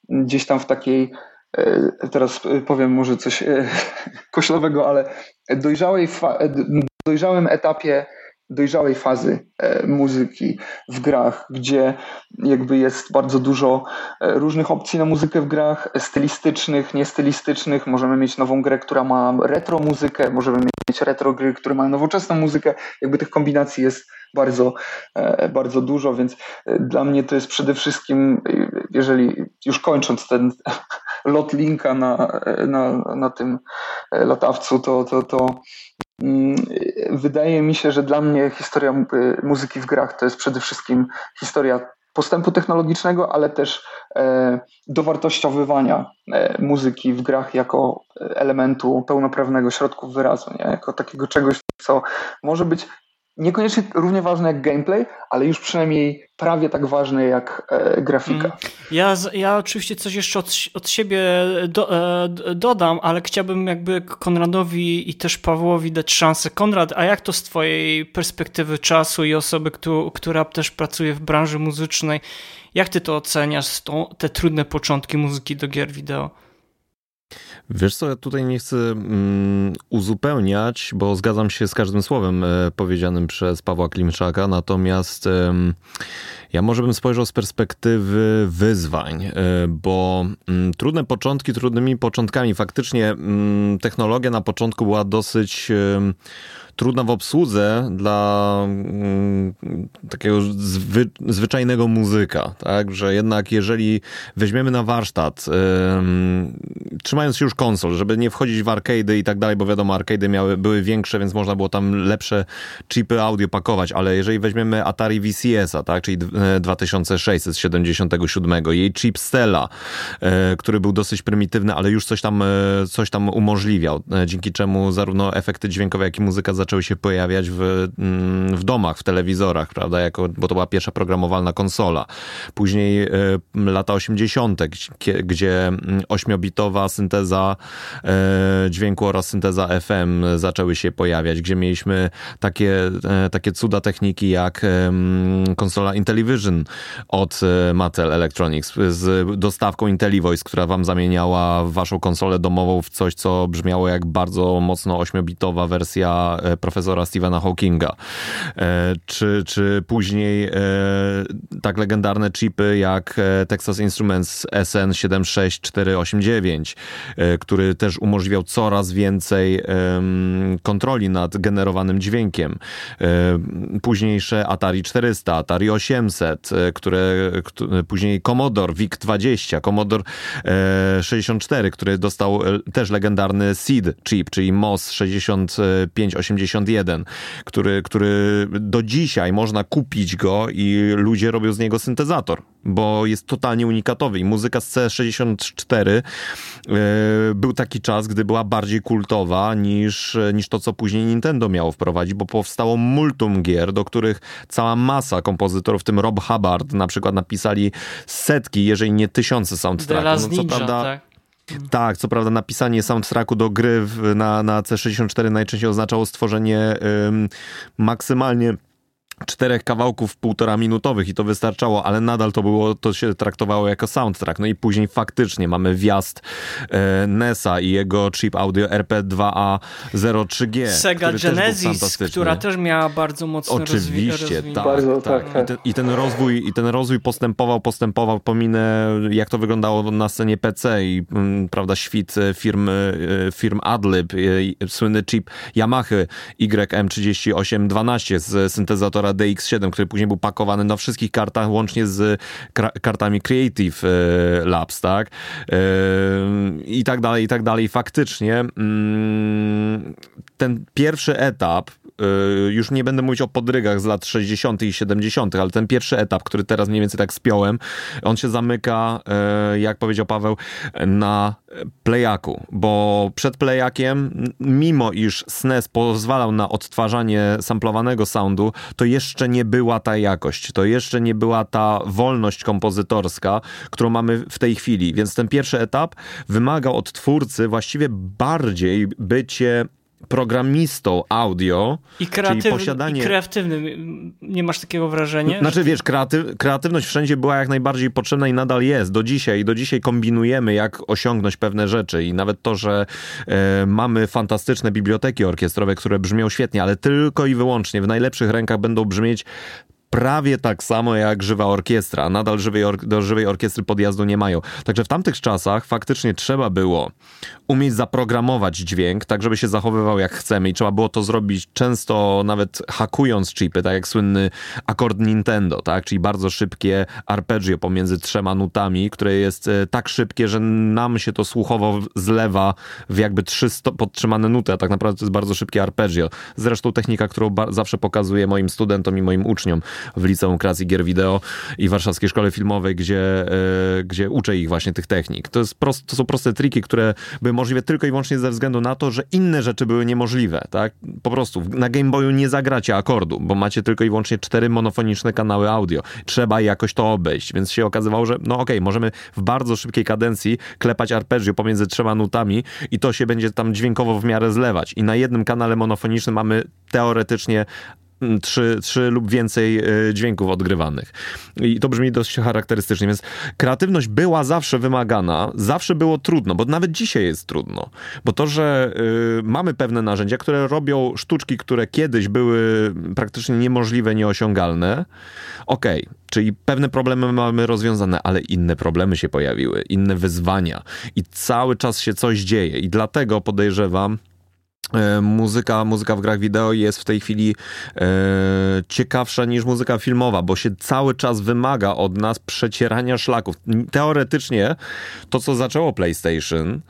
gdzieś tam w takiej teraz powiem może coś koślowego, ale dojrzałej dojrzałym etapie dojrzałej fazy e, muzyki w grach, gdzie jakby jest bardzo dużo e, różnych opcji na muzykę w grach, stylistycznych, niestylistycznych. Możemy mieć nową grę, która ma retro muzykę, możemy mieć retro gry, które mają nowoczesną muzykę. Jakby tych kombinacji jest bardzo, e, bardzo dużo, więc dla mnie to jest przede wszystkim, jeżeli już kończąc ten lot linka na, na, na tym latawcu, to, to, to wydaje mi się, że dla mnie historia muzyki w grach to jest przede wszystkim historia postępu technologicznego, ale też e, dowartościowywania e, muzyki w grach jako elementu pełnoprawnego środku wyrazu, nie? jako takiego czegoś, co może być niekoniecznie równie ważne jak gameplay, ale już przynajmniej prawie tak ważne jak e, grafika. Mm. Ja, ja oczywiście coś jeszcze od, od siebie do, e, dodam, ale chciałbym jakby Konradowi i też Pawłowi dać szansę. Konrad, a jak to z twojej perspektywy czasu i osoby, która też pracuje w branży muzycznej, jak ty to oceniasz, tą, te trudne początki muzyki do gier wideo? Wiesz co, ja tutaj nie chcę mm, uzupełniać, bo zgadzam się z każdym słowem e, powiedzianym przez Pawła Klimczaka, natomiast e, ja może bym spojrzał z perspektywy wyzwań, e, bo mm, trudne początki trudnymi początkami. Faktycznie mm, technologia na początku była dosyć trudna w obsłudze dla mm, takiego zwy, zwyczajnego muzyka, tak? Że jednak jeżeli weźmiemy na warsztat, trzymając się już konsol, żeby nie wchodzić w arcade'y i tak dalej, bo wiadomo, arcade'y miały, były większe, więc można było tam lepsze chipy audio pakować, ale jeżeli weźmiemy Atari VCS-a, tak? Czyli 2677, jej chip Stella, e, który był dosyć prymitywny, ale już coś tam, e, coś tam umożliwiał, e, dzięki czemu zarówno efekty dźwiękowe, jak i muzyka zaczęły zaczęły się pojawiać w, mm, w domach, w telewizorach, prawda, jako, bo to była pierwsza programowalna konsola. Później y, lata 80., gdzie, gdzie 8-bitowa synteza y, dźwięku oraz synteza FM zaczęły się pojawiać, gdzie mieliśmy takie, y, takie cuda techniki jak konsola Intellivision od Mattel Electronics z dostawką IntelliVoice, która wam zamieniała waszą konsolę domową w coś, co brzmiało jak bardzo mocno 8-bitowa wersja profesora Stephena Hawkinga, e, czy, czy później e, tak legendarne chipy jak e, Texas Instruments SN76489, który też umożliwiał coraz więcej kontroli nad generowanym dźwiękiem. Późniejsze Atari 400, Atari 800, które później Commodore VIC-20, Commodore 64, który dostał też legendarny SEED chip, czyli MOS 6580 który, który do dzisiaj można kupić go i ludzie robią z niego syntezator, bo jest totalnie unikatowy. I muzyka z C64 yy, e, był taki czas, gdy była bardziej kultowa niż, niż to, co później Nintendo miało wprowadzić, bo powstało multum gier, do których cała masa kompozytorów, w tym Rob Hubbard na przykład napisali setki, jeżeli nie tysiące soundtracków. No, co prawda, tak? Tak, co prawda napisanie soundtracku do gry na, na C64 najczęściej oznaczało stworzenie ym, maksymalnie czterech kawałków półtora minutowych i to wystarczało, ale nadal to było, to się traktowało jako soundtrack. No i później faktycznie mamy wjazd e, NESa i jego chip audio RP2A03G. Sega Genesis, też która też miała bardzo mocno Oczywiście, tak, bardzo, tak. tak, tak. I, ten, I, ten, rozwój, I ten rozwój postępował, postępował, pominę jak to wyglądało na scenie PC i m, mm, prawda, świt e, firm, e, firm Adlib, e, słynny chip Yamaha YM3812 z syntezatora DX7, który później był pakowany na wszystkich kartach, łącznie z kartami Creative e, Labs, tak? E, I tak dalej, i tak dalej. Faktycznie mm, ten pierwszy etap Y, już nie będę mówić o podrygach z lat 60. i 70., ale ten pierwszy etap, który teraz mniej więcej tak spiąłem, on się zamyka, y, jak powiedział Paweł, na playaku, bo przed playakiem, mimo iż SNES pozwalał na odtwarzanie samplowanego soundu, to jeszcze nie była ta jakość, to jeszcze nie była ta wolność kompozytorska, którą mamy w tej chwili, więc ten pierwszy etap wymagał od twórcy właściwie bardziej bycie programistą audio, I kreatyw, czyli posiadanie... I kreatywnym, nie masz takiego wrażenia? Znaczy wiesz, kreatyw, kreatywność wszędzie była jak najbardziej potrzebna i nadal jest do dzisiaj. Do dzisiaj kombinujemy, jak osiągnąć pewne rzeczy i nawet to, że e, mamy fantastyczne biblioteki orkiestrowe, które brzmią świetnie, ale tylko i wyłącznie w najlepszych rękach będą brzmieć prawie tak samo jak żywa orkiestra. Nadal żywej or do żywej orkiestry podjazdu nie mają. Także w tamtych czasach faktycznie trzeba było umieć zaprogramować dźwięk, tak żeby się zachowywał jak chcemy i trzeba było to zrobić często nawet hakując chipy, tak jak słynny akord Nintendo, tak? Czyli bardzo szybkie arpeggio pomiędzy trzema nutami, które jest e, tak szybkie, że nam się to słuchowo zlewa w jakby trzy podtrzymane nuty, a tak naprawdę to jest bardzo szybkie arpeggio. Zresztą technika, którą zawsze pokazuję moim studentom i moim uczniom w Liceum Kreacji Gier Wideo i Warszawskiej Szkole Filmowej, gdzie, e, gdzie uczę ich właśnie tych technik. To, jest prost, to są proste triki, które były możliwe tylko i wyłącznie ze względu na to, że inne rzeczy były niemożliwe, tak? Po prostu na Game Boyu nie zagracie akordu, bo macie tylko i wyłącznie cztery monofoniczne kanały audio. Trzeba jakoś to obejść, więc się okazywało, że no okej, okay, możemy w bardzo szybkiej kadencji klepać arpeggio pomiędzy trzema nutami i to się będzie tam dźwiękowo w miarę zlewać. I na jednym kanale monofonicznym mamy teoretycznie trzy, trzy lub więcej e, dźwięków odgrywanych. I to brzmi dość charakterystycznie, więc kreatywność była zawsze wymagana, zawsze było trudno, bo nawet dzisiaj jest trudno. Bo to, że y, mamy pewne narzędzia, które robią sztuczki, które kiedyś były praktycznie niemożliwe, nieosiągalne, okej, okay, czyli pewne problemy mamy rozwiązane, ale inne problemy się pojawiły, inne wyzwania i cały czas się coś dzieje i dlatego podejrzewam, muzyka, muzyka w grach wideo jest w tej chwili e, ciekawsza niż muzyka filmowa, bo się cały czas wymaga od nas przecierania szlaków. Teoretycznie to, co zaczęło PlayStation,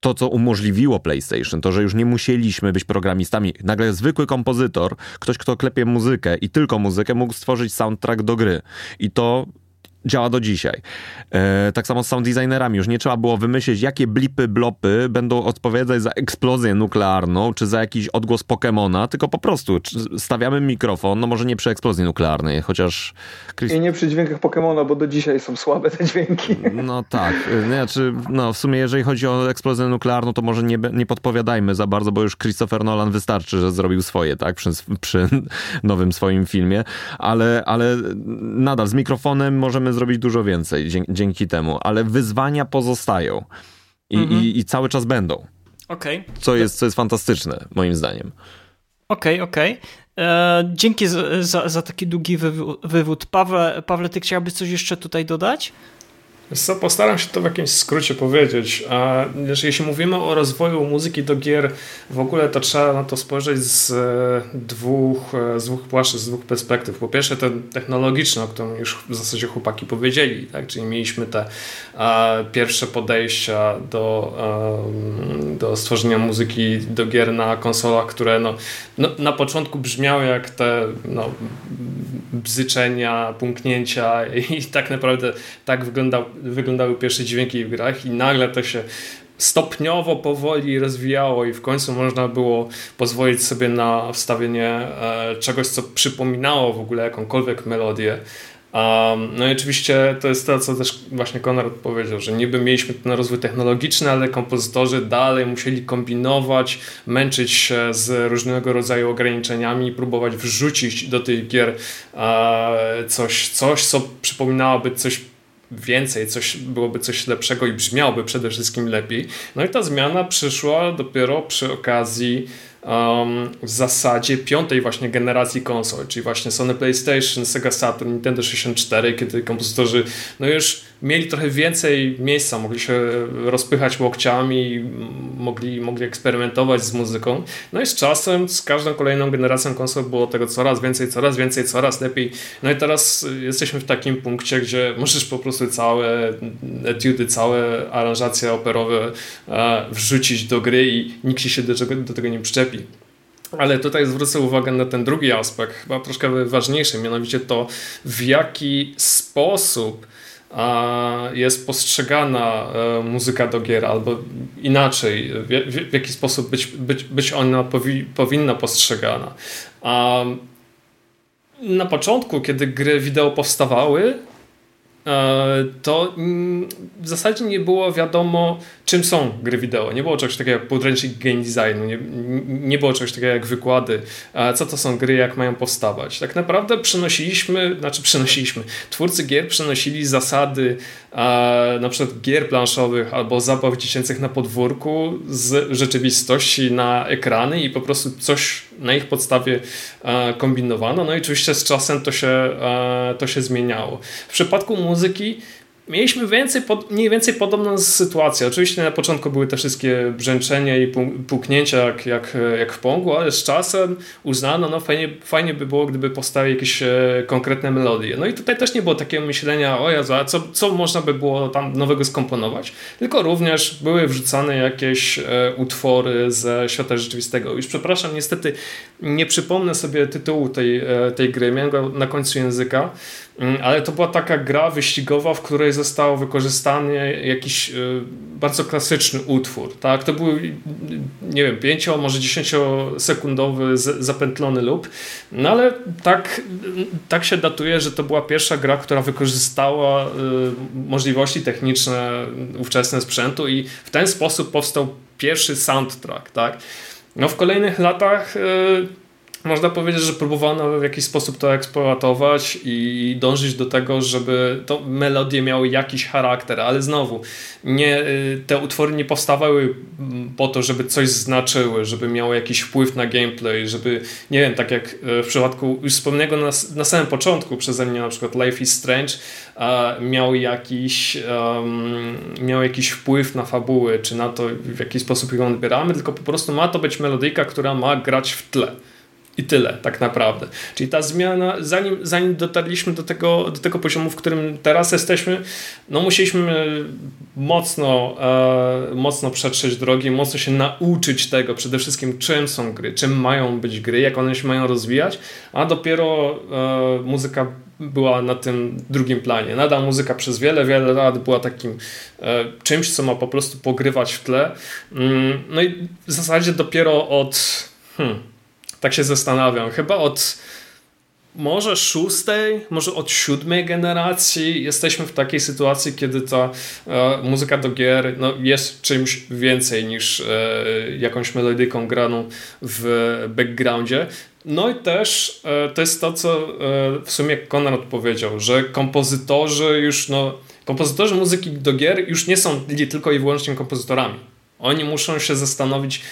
to, co umożliwiło PlayStation, to, że już nie musieliśmy być programistami. Nagle zwykły kompozytor, ktoś, kto klepie muzykę i tylko muzykę, mógł stworzyć soundtrack do gry. I to działa do dzisiaj. E, tak samo z sound designerami. Już nie trzeba było wymyślić, jakie blipy, blopy będą odpowiadać za eksplozję nuklearną, czy za jakiś odgłos Pokemona, tylko po prostu stawiamy mikrofon, no może nie przy eksplozji nuklearnej, chociaż... I nie przy dźwiękach Pokemona, bo do dzisiaj są słabe te dźwięki. No tak. Znaczy, no w sumie jeżeli chodzi o eksplozję nuklearną, to może nie, nie podpowiadajmy za bardzo, bo już Christopher Nolan wystarczy, że zrobił swoje, tak, przy, przy nowym swoim filmie, ale, ale nadal z mikrofonem możemy zrobić dużo więcej dzięki, dzięki temu, ale wyzwania pozostają i, mhm. i, i cały czas będą. Okay. Co, jest, co jest fantastyczne, moim zdaniem. Okej, okay, okej. Okay. E, dzięki za, za, za, taki długi wywód. Pawle, Pawle, ty chciałbyś coś jeszcze tutaj dodać? Co, postaram się to w jakimś skrócie powiedzieć. A jeśli mówimy o rozwoju muzyki do gier, w ogóle to trzeba na to spojrzeć z e, dwóch, e, z dwóch płaszczyzn, z dwóch perspektyw. Po pierwsze ten technologiczny, o którym już w zasadzie chłopaki powiedzieli, tak? czyli mieliśmy te a, pierwsze podejścia do, do stworzenia muzyki do gier na konsolach, które no, no, na początku brzmiały jak te no, bzyczenia, punknięcia i tak naprawdę tak wyglądał wyglądały pierwsze dźwięki w grach i nagle to się stopniowo, powoli rozwijało i w końcu można było pozwolić sobie na wstawienie e, czegoś, co przypominało w ogóle jakąkolwiek melodię. Um, no i oczywiście to jest to, co też właśnie Konrad powiedział, że niby mieliśmy ten rozwój technologiczny, ale kompozytorzy dalej musieli kombinować, męczyć się z różnego rodzaju ograniczeniami i próbować wrzucić do tych gier e, coś, coś, co przypominałoby coś więcej, coś, byłoby coś lepszego i brzmiałoby przede wszystkim lepiej. No i ta zmiana przyszła dopiero przy okazji um, w zasadzie piątej właśnie generacji konsol, czyli właśnie Sony PlayStation, Sega Saturn, Nintendo 64, kiedy kompozytorzy no już mieli trochę więcej miejsca, mogli się rozpychać łokciami, mogli, mogli eksperymentować z muzyką. No i z czasem, z każdą kolejną generacją konsol było tego coraz więcej, coraz więcej, coraz lepiej. No i teraz jesteśmy w takim punkcie, gdzie możesz po prostu całe etiudy, całe aranżacje operowe e, wrzucić do gry i nikt się do, do tego nie przyczepi. Ale tutaj zwrócę uwagę na ten drugi aspekt, chyba troszkę ważniejszy, mianowicie to, w jaki sposób jest postrzegana e, muzyka do gier, albo inaczej, w, jaki sposób być, być, być ona powi, powinna postrzegana. Na początku, kiedy gry wideo powstawały, e, to mm, w zasadzie nie było wiadomo, czym są gry wideo. Nie było czegoś takiego jak podręcznik game designu, nie, nie było czegoś takiego jak wykłady, co to są gry, jak mają powstawać. Tak naprawdę przenosiliśmy, znaczy przenosiliśmy, twórcy gier przenosili zasady na przykład gier planszowych albo zabaw dziecięcych na podwórku z rzeczywistości na ekrany i po prostu coś na ich podstawie kombinowano. No i oczywiście z czasem to się, to się zmieniało. W przypadku muzyki Mieliśmy więcej, mniej więcej podobną sytuację. Oczywiście na początku były te wszystkie brzęczenia i puknięcia jak, jak, jak w Pongu, ale z czasem uznano, no fajnie, fajnie by było, gdyby powstały jakieś e, konkretne melodie. No i tutaj też nie było takiego myślenia, o Jezu, a co, co można by było tam nowego skomponować, tylko również były wrzucane jakieś e, utwory ze świata rzeczywistego. Już przepraszam, niestety nie przypomnę sobie tytułu tej, e, tej gry, miałem go na końcu języka, ale to była taka gra wyścigowa, w której został wykorzystany jakiś y, bardzo klasyczny utwór. Tak? To był, nie wiem, 5, może 10 sekundowy zapętlony loop, no ale tak, tak się datuje, że to była pierwsza gra, która wykorzystała y, możliwości techniczne ówczesne sprzętu i w ten sposób powstał pierwszy soundtrack. Tak? No w kolejnych latach y, można powiedzieć, że próbowano w jakiś sposób to eksploatować i dążyć do tego, żeby to melodie miały jakiś charakter, ale znowu nie, y, te utwory nie powstawały po to, żeby coś znaczyły, żeby miały jakiś wpływ na gameplay, żeby, nie wiem, tak jak y, w przypadku już wspomnianego na, na samym początku przeze mnie na przykład Life is Strange miał jakiś, um, miał jakiś wpływ na fabuły, czy na to, w jaki sposób ją odbieramy, tylko po prostu ma to być melodyjka, która ma grać w tle. I tyle, tak naprawdę. Czyli ta zmiana, zanim, zanim dotarliśmy do tego, do tego poziomu, w którym teraz jesteśmy, no musieliśmy mocno, e, mocno przetrzeć drogi, mocno się nauczyć tego, przede wszystkim czym są gry, czym mają być gry, jak one się mają rozwijać, a dopiero e, muzyka była na tym drugim planie. Nadal muzyka przez wiele, wiele lat była takim e, czymś, co ma po prostu pogrywać w tle. Mm, no i w zasadzie dopiero od... Hmm, tak się zastanawiam. Chyba od może szóstej, może od siódmej generacji jesteśmy w takiej sytuacji, kiedy ta e, muzyka do gier no, jest czymś więcej niż e, jakąś melodyką graną w backgroundzie. No i też e, to jest to, co e, w sumie Konrad powiedział, że kompozytorzy już, no, kompozytorzy muzyki do gier już nie są tylko i wyłącznie kompozytorami. Oni muszą się zastanowić,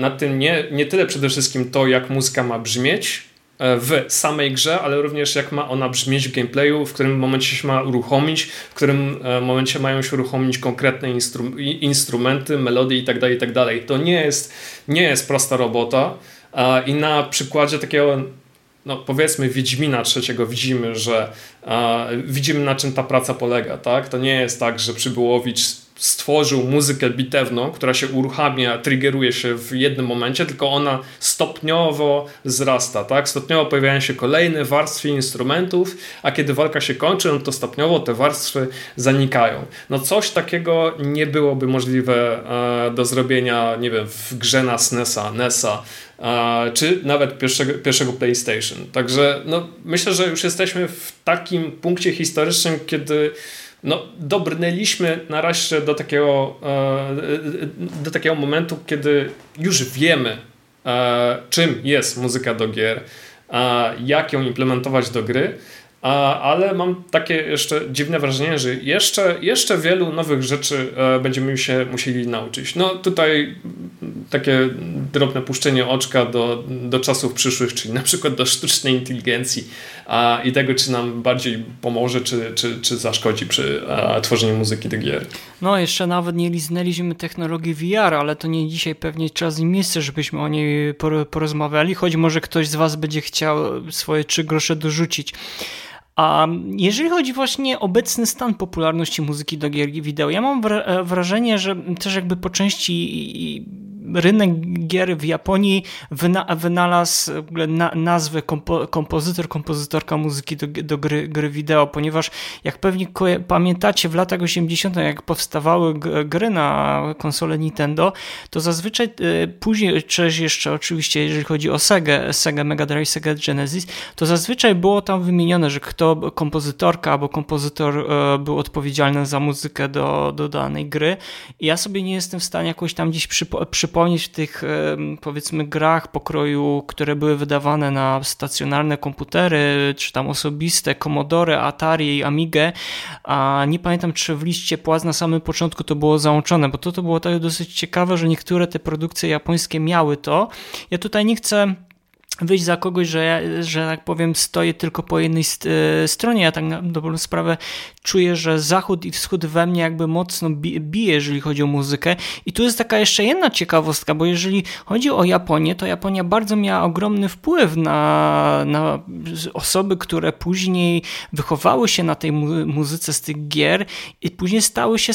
nad tym nie, nie tyle przede wszystkim to, jak muzyka ma brzmieć e, w samej grze, ale również jak ma ona brzmieć w gameplayu, w którym momencie się ma uruchomić, w którym e, momencie mają się uruchomić konkretne instru instrumenty, melodie itd., tak itd. Tak to nie jest, nie jest prosta robota i na przykładzie takiego no powiedzmy Wiedźmina trzeciego widzimy, że widzimy na czym ta praca polega, tak? To nie jest tak, że Przybyłowicz stworzył muzykę bitewną, która się uruchamia, triggeruje się w jednym momencie, tylko ona stopniowo wzrasta, tak? Stopniowo pojawiają się kolejne warstwy instrumentów, a kiedy walka się kończy, no to stopniowo te warstwy zanikają. No coś takiego nie byłoby możliwe e, do zrobienia, nie wiem, w grze na SNESa, NESa, czy nawet pierwszego, pierwszego PlayStation. Także no, myślę, że już jesteśmy w takim punkcie historycznym, kiedy no, dobrnęliśmy nareszcie do takiego, e, do takiego momentu, kiedy już wiemy, e, czym jest muzyka do gier, jak ją implementować do gry ale mam takie jeszcze dziwne wrażenie, że jeszcze, jeszcze wielu nowych rzeczy e, będziemy się musieli nauczyć. No tutaj takie drobne puszczenie oczka do, do czasów przyszłych, czyli na przykład do sztucznej inteligencji a, i tego, czy nam bardziej pomoże, czy, czy, czy zaszkodzi przy a, tworzeniu muzyki do gier. No jeszcze nawet nie liznęliśmy technologii VR, ale to nie dzisiaj pewnie czas i miejsce, żebyśmy o niej porozmawiali, choć może ktoś z Was będzie chciał swoje trzy grosze dorzucić. A jeżeli chodzi właśnie o obecny stan popularności muzyki do gier wideo, ja mam wrażenie, że też jakby po części rynek gier w Japonii wyna, wynalazł na, nazwę kompo, kompozytor, kompozytorka muzyki do, do gry, gry wideo, ponieważ jak pewnie pamiętacie w latach 80., jak powstawały gry na konsolę Nintendo, to zazwyczaj e, później, czy jeszcze oczywiście jeżeli chodzi o Sega, Sega Mega Drive, Sega Genesis, to zazwyczaj było tam wymienione, że kto kompozytorka albo kompozytor e, był odpowiedzialny za muzykę do, do danej gry. I ja sobie nie jestem w stanie jakoś tam gdzieś przypo, przypomnieć przypomnieć w tych powiedzmy grach pokroju, które były wydawane na stacjonarne komputery, czy tam osobiste, Commodore, Atari i Amigę, a nie pamiętam czy w liście płac na samym początku to było załączone, bo to, to było tak dosyć ciekawe, że niektóre te produkcje japońskie miały to. Ja tutaj nie chcę wyjść za kogoś, że ja, że tak powiem, stoję tylko po jednej e, stronie. Ja tak na dobrą sprawę czuję, że zachód i wschód we mnie jakby mocno bije, jeżeli chodzi o muzykę. I tu jest taka jeszcze jedna ciekawostka, bo jeżeli chodzi o Japonię, to Japonia bardzo miała ogromny wpływ na, na osoby, które później wychowały się na tej mu muzyce z tych gier i później stały się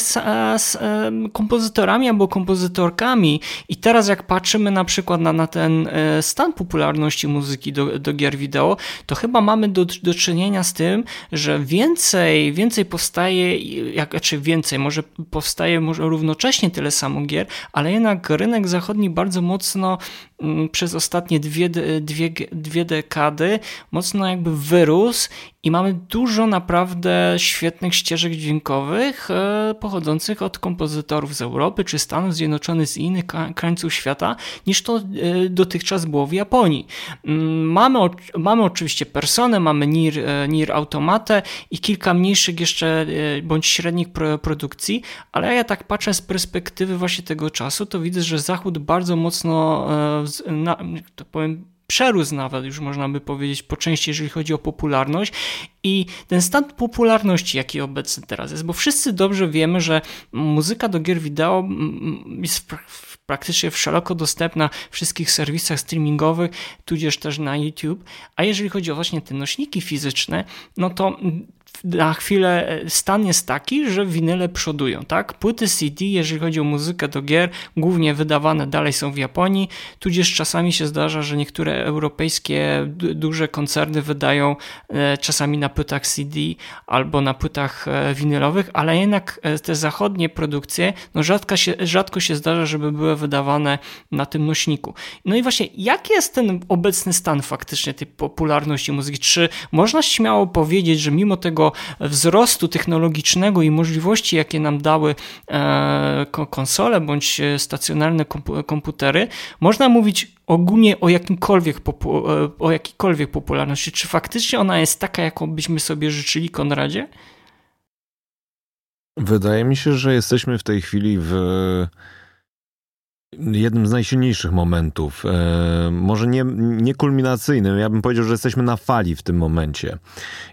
kompozytorami albo kompozytorkami. I teraz jak patrzymy na przykład na, na ten e, stan popularności muzyki do, do gier wideo, to chyba mamy do, do czynienia z tym, że więcej, więcej powstaje, jak, czy znaczy więcej, może powstaje może równocześnie tyle samo gier, ale jednak rynek zachodni bardzo mocno przez ostatnie dwie, dwie, dwie dekady mocno jakby wyrósł i mamy dużo naprawdę świetnych ścieżek dźwiękowych e, pochodzących od kompozytorów z Europy czy Stanów Zjednoczonych z innych krańców świata niż to e, dotychczas było w Japonii. Mm, mamy, mamy oczywiście Personę, mamy Nier, e, Nier Automatę i kilka mniejszych jeszcze bądź średnich produkcji, ale ja tak patrzę z perspektywy właśnie tego czasu, to widzę, że Zachód bardzo mocno, na, to powiem, przerósł nawet, już można by powiedzieć, po części, jeżeli chodzi o popularność. I ten stan popularności, jaki obecny teraz jest, bo wszyscy dobrze wiemy, że muzyka do gier wideo jest praktycznie szeroko dostępna w wszystkich serwisach streamingowych, tudzież też na YouTube. A jeżeli chodzi o właśnie te nośniki fizyczne, no to na chwilę e, stan jest taki, że winyle przodują, tak? Płyty CD, jeżeli chodzi o muzykę do gier, głównie wydawane dalej są w Japonii, tudzież czasami się zdarza, że niektóre europejskie duże koncerny wydają e, czasami na płytach CD albo na płytach e, winylowych, ale jednak te zachodnie produkcje, no rzadko się, rzadko się zdarza, żeby były wydawane na tym nośniku. No i właśnie, jaki jest ten obecny stan faktycznie tej popularności muzyki? Czy można śmiało powiedzieć, że mimo tego wzrostu technologicznego i możliwości, jakie nam dały e, konsole bądź stacjonarne komputery, można mówić ogólnie o jakimkolwiek, e, o jakiejkolwiek popularności. Czy faktycznie ona jest taka, jaką byśmy sobie życzyli, Konradzie? Wydaje mi się, że jesteśmy w tej chwili w jednym z najsilniejszych momentów. E, może nie, nie kulminacyjnym, ja bym powiedział, że jesteśmy na fali w tym momencie.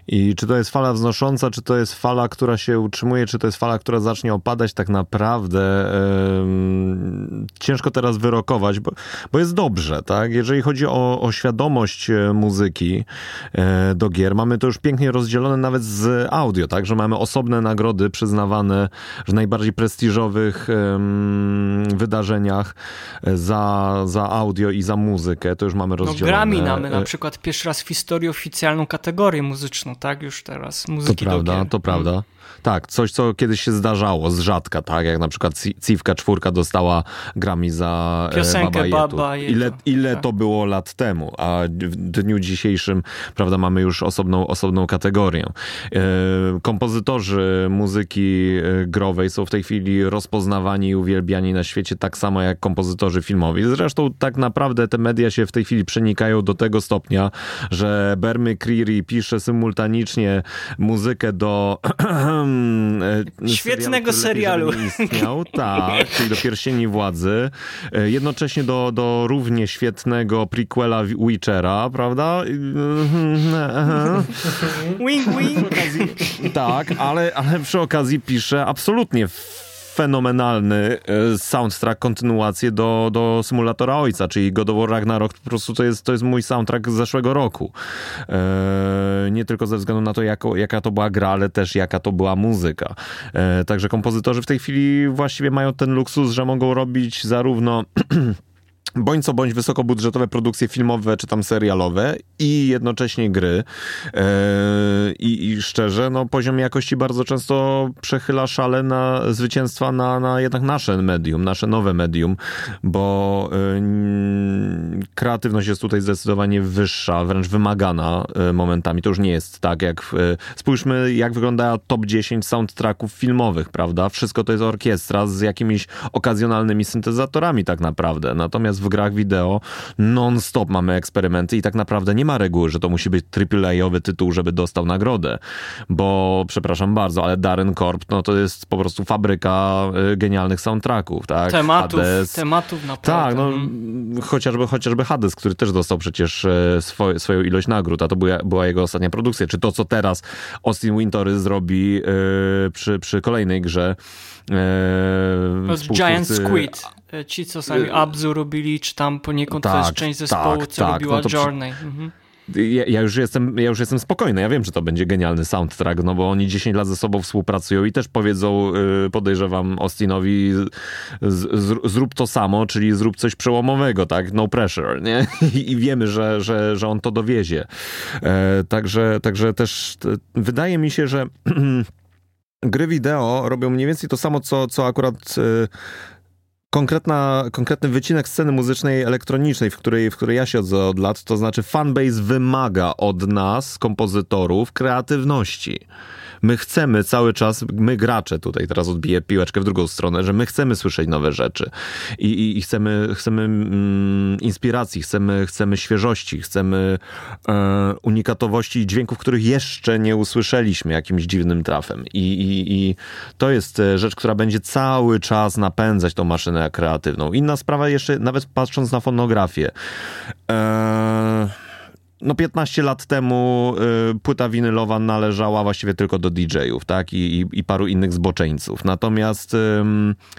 I czy to jest fala wznosząca, czy to jest fala, która się utrzymuje, czy to jest fala, która zacznie opadać, tak naprawdę ciężko teraz wyrokować, bo, bo jest dobrze, tak? Jeżeli chodzi o, o świadomość e, muzyki e, do gier, mamy to już pięknie rozdzielone nawet z audio, tak? Że mamy osobne nagrody przyznawane w najbardziej prestiżowych wydarzeniach za, za audio i za muzykę, to już mamy no, rozdzielone. No Grammy mamy na przykład pierwszy raz w historii oficjalną kategorię muzyczną, tak? Już teraz muzyki To prawda, to prawda. Tak, coś, co kiedyś się zdarzało z rzadka, tak? Jak na przykład Civka czwórka dostała Grammy za e, Piosenkę Baba, Baba Ile, ile tak. to było lat temu, a w dniu dzisiejszym, prawda, mamy już osobną, osobną kategorię. E, kompozytorzy muzyki e, growej są w tej chwili rozpoznawani i uwielbiani na świecie tak samo jak kompozytorzy filmowi. Zresztą tak naprawdę te media się w tej chwili przenikają do tego stopnia, że Bermy Creary pisze symultanicznie muzykę do E, Świetnego serialu. serialu. Istniał, tak, czyli do Pierścieni Władzy. E, jednocześnie do, do równie świetnego prequela Witchera, prawda? wing, wing. Tak, ale, ale przy okazji pisze absolutnie fenomenalny e, soundtrack, kontynuację do, do Symulatora Ojca, czyli God of War Ragnarok. Po prostu to jest, to jest mój soundtrack z zeszłego roku. E, nie tylko ze względu na to, jako, jaka to była gra, ale też jaka to była muzyka. E, także kompozytorzy w tej chwili właściwie mają ten luksus, że mogą robić zarówno bądź co bądź wysokobudżetowe produkcje filmowe czy tam serialowe i jednocześnie gry. Yy, i, I szczerze, no poziom jakości bardzo często przechyla szale na zwycięstwa na, na jednak nasze medium, nasze nowe medium, bo yy, kreatywność jest tutaj zdecydowanie wyższa, wręcz wymagana yy, momentami. To już nie jest tak, jak spójrzmy, jak wygląda top 10 soundtracków filmowych, prawda? Wszystko to jest orkiestra z jakimiś okazjonalnymi syntezatorami tak naprawdę. Natomiast w grach wideo non-stop mamy eksperymenty i tak naprawdę nie ma reguły, że to musi być AAA-owy tytuł, żeby dostał nagrodę. Bo, przepraszam bardzo, ale Darren Corp, no to jest po prostu fabryka y, genialnych soundtracków, tak? Tematów, Hades. tematów naprawdę. Tak, no mhm. chociażby, chociażby Hades, który też dostał przecież e, swoj, swoją ilość nagród, a to była, była jego ostatnia produkcja. Czy to, co teraz Austin Wintory zrobi yy, przy, przy kolejnej grze, Yy, Giant Squid. E, ci, co sami Abzu robili, czy tam poniekąd tak, to jest tak, część zespołu, tak, co tak, robiła no Journey. Przy... Mhm. Ja, ja, już jestem, ja już jestem spokojny. Ja wiem, że to będzie genialny soundtrack, no bo oni 10 lat ze sobą współpracują i też powiedzą, yy, podejrzewam Austinowi, z, z, zrób to samo, czyli zrób coś przełomowego, tak? No pressure, nie? I, i wiemy, że, że, że on to dowiezie. E, także, także też te, wydaje mi się, że gry wideo robią mniej więcej to samo, co, co akurat y, konkretna, konkretny wycinek sceny muzycznej elektronicznej, w której, w której ja siedzę od lat, to znaczy fanbase wymaga od nas, kompozytorów, kreatywności. My chcemy cały czas, my gracze tutaj teraz odbiję piłeczkę w drugą stronę, że my chcemy słyszeć nowe rzeczy i, i, i chcemy, chcemy mm, inspiracji, chcemy, chcemy świeżości, chcemy e, unikatowości dźwięków, których jeszcze nie usłyszeliśmy jakimś dziwnym trafem. I, i, I to jest e, rzecz, która będzie cały czas napędzać tą maszynę kreatywną. Inna sprawa jeszcze, nawet patrząc na fonografię. Eee no 15 lat temu y, płyta winylowa należała właściwie tylko do DJ-ów, tak? I, i, i paru innych zboczeńców. Natomiast y,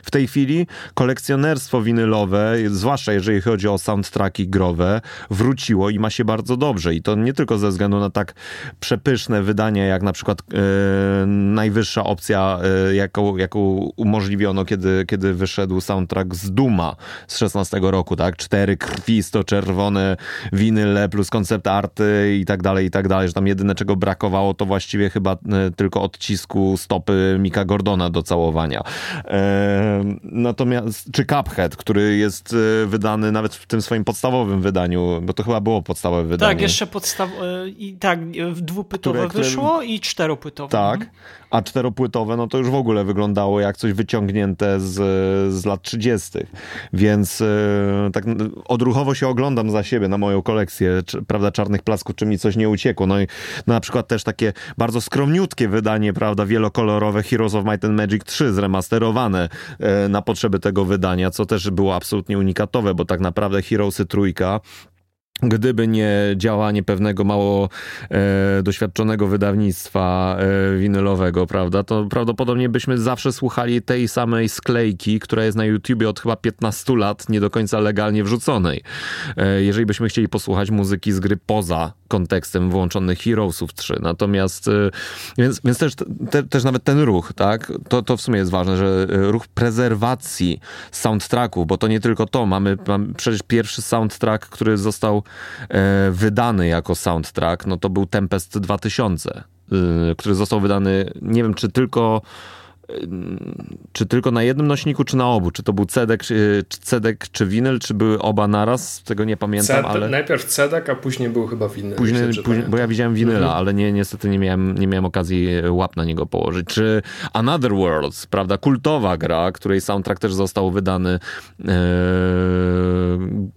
w tej chwili kolekcjonerstwo winylowe, zwłaszcza jeżeli chodzi o soundtracki growe, wróciło i ma się bardzo dobrze. I to nie tylko ze względu na tak przepyszne wydania, jak na przykład y, najwyższa opcja, y, jaką, jaką umożliwiono, kiedy, kiedy wyszedł soundtrack z Duma z 16 roku, tak? Cztery krwisto czerwone winyle plus koncept arty i tak dalej, i tak dalej, że tam jedyne czego brakowało to właściwie chyba e, tylko odcisku stopy Mika Gordona do całowania. E, natomiast, czy Cuphead, który jest e, wydany nawet w tym swoim podstawowym wydaniu, bo to chyba było podstawowe wydanie. Tak, jeszcze podstaw... i tak, dwupytowe które, wyszło i czteropytowe. Tak, mhm. a czteropłytowe, no to już w ogóle wyglądało jak coś wyciągnięte z, z lat 30. Więc tak odruchowo się oglądam za siebie na moją kolekcję, prawda, czarnych plasków, czy mi coś nie uciekło. No i no na przykład też takie bardzo skromniutkie wydanie, prawda, wielokolorowe Heroes of Might and Magic 3 zremasterowane e, na potrzeby tego wydania, co też było absolutnie unikatowe, bo tak naprawdę Heroesy trójka Gdyby nie działanie pewnego mało e, doświadczonego wydawnictwa e, winylowego, prawda, to prawdopodobnie byśmy zawsze słuchali tej samej sklejki, która jest na YouTubie od chyba 15 lat, nie do końca legalnie wrzuconej. E, jeżeli byśmy chcieli posłuchać muzyki z gry poza kontekstem włączonych Heroesów 3. Natomiast, e, więc, więc też, te, też nawet ten ruch, tak, to, to w sumie jest ważne, że e, ruch prezerwacji soundtracków, bo to nie tylko to, mamy, mamy przecież pierwszy soundtrack, który został e, wydany jako soundtrack, no to był Tempest 2000, y, który został wydany, nie wiem czy tylko czy tylko na jednym nośniku, czy na obu? Czy to był cedek, czy, cedek, czy winyl, czy były oba naraz? Tego nie pamiętam, ale... Najpierw cedek, a później był chyba winyl. Później, później bo ja widziałem winyla, mhm. ale nie, niestety nie miałem, nie miałem okazji łap na niego położyć. Czy Another Worlds, prawda, kultowa gra, której soundtrack też został wydany e,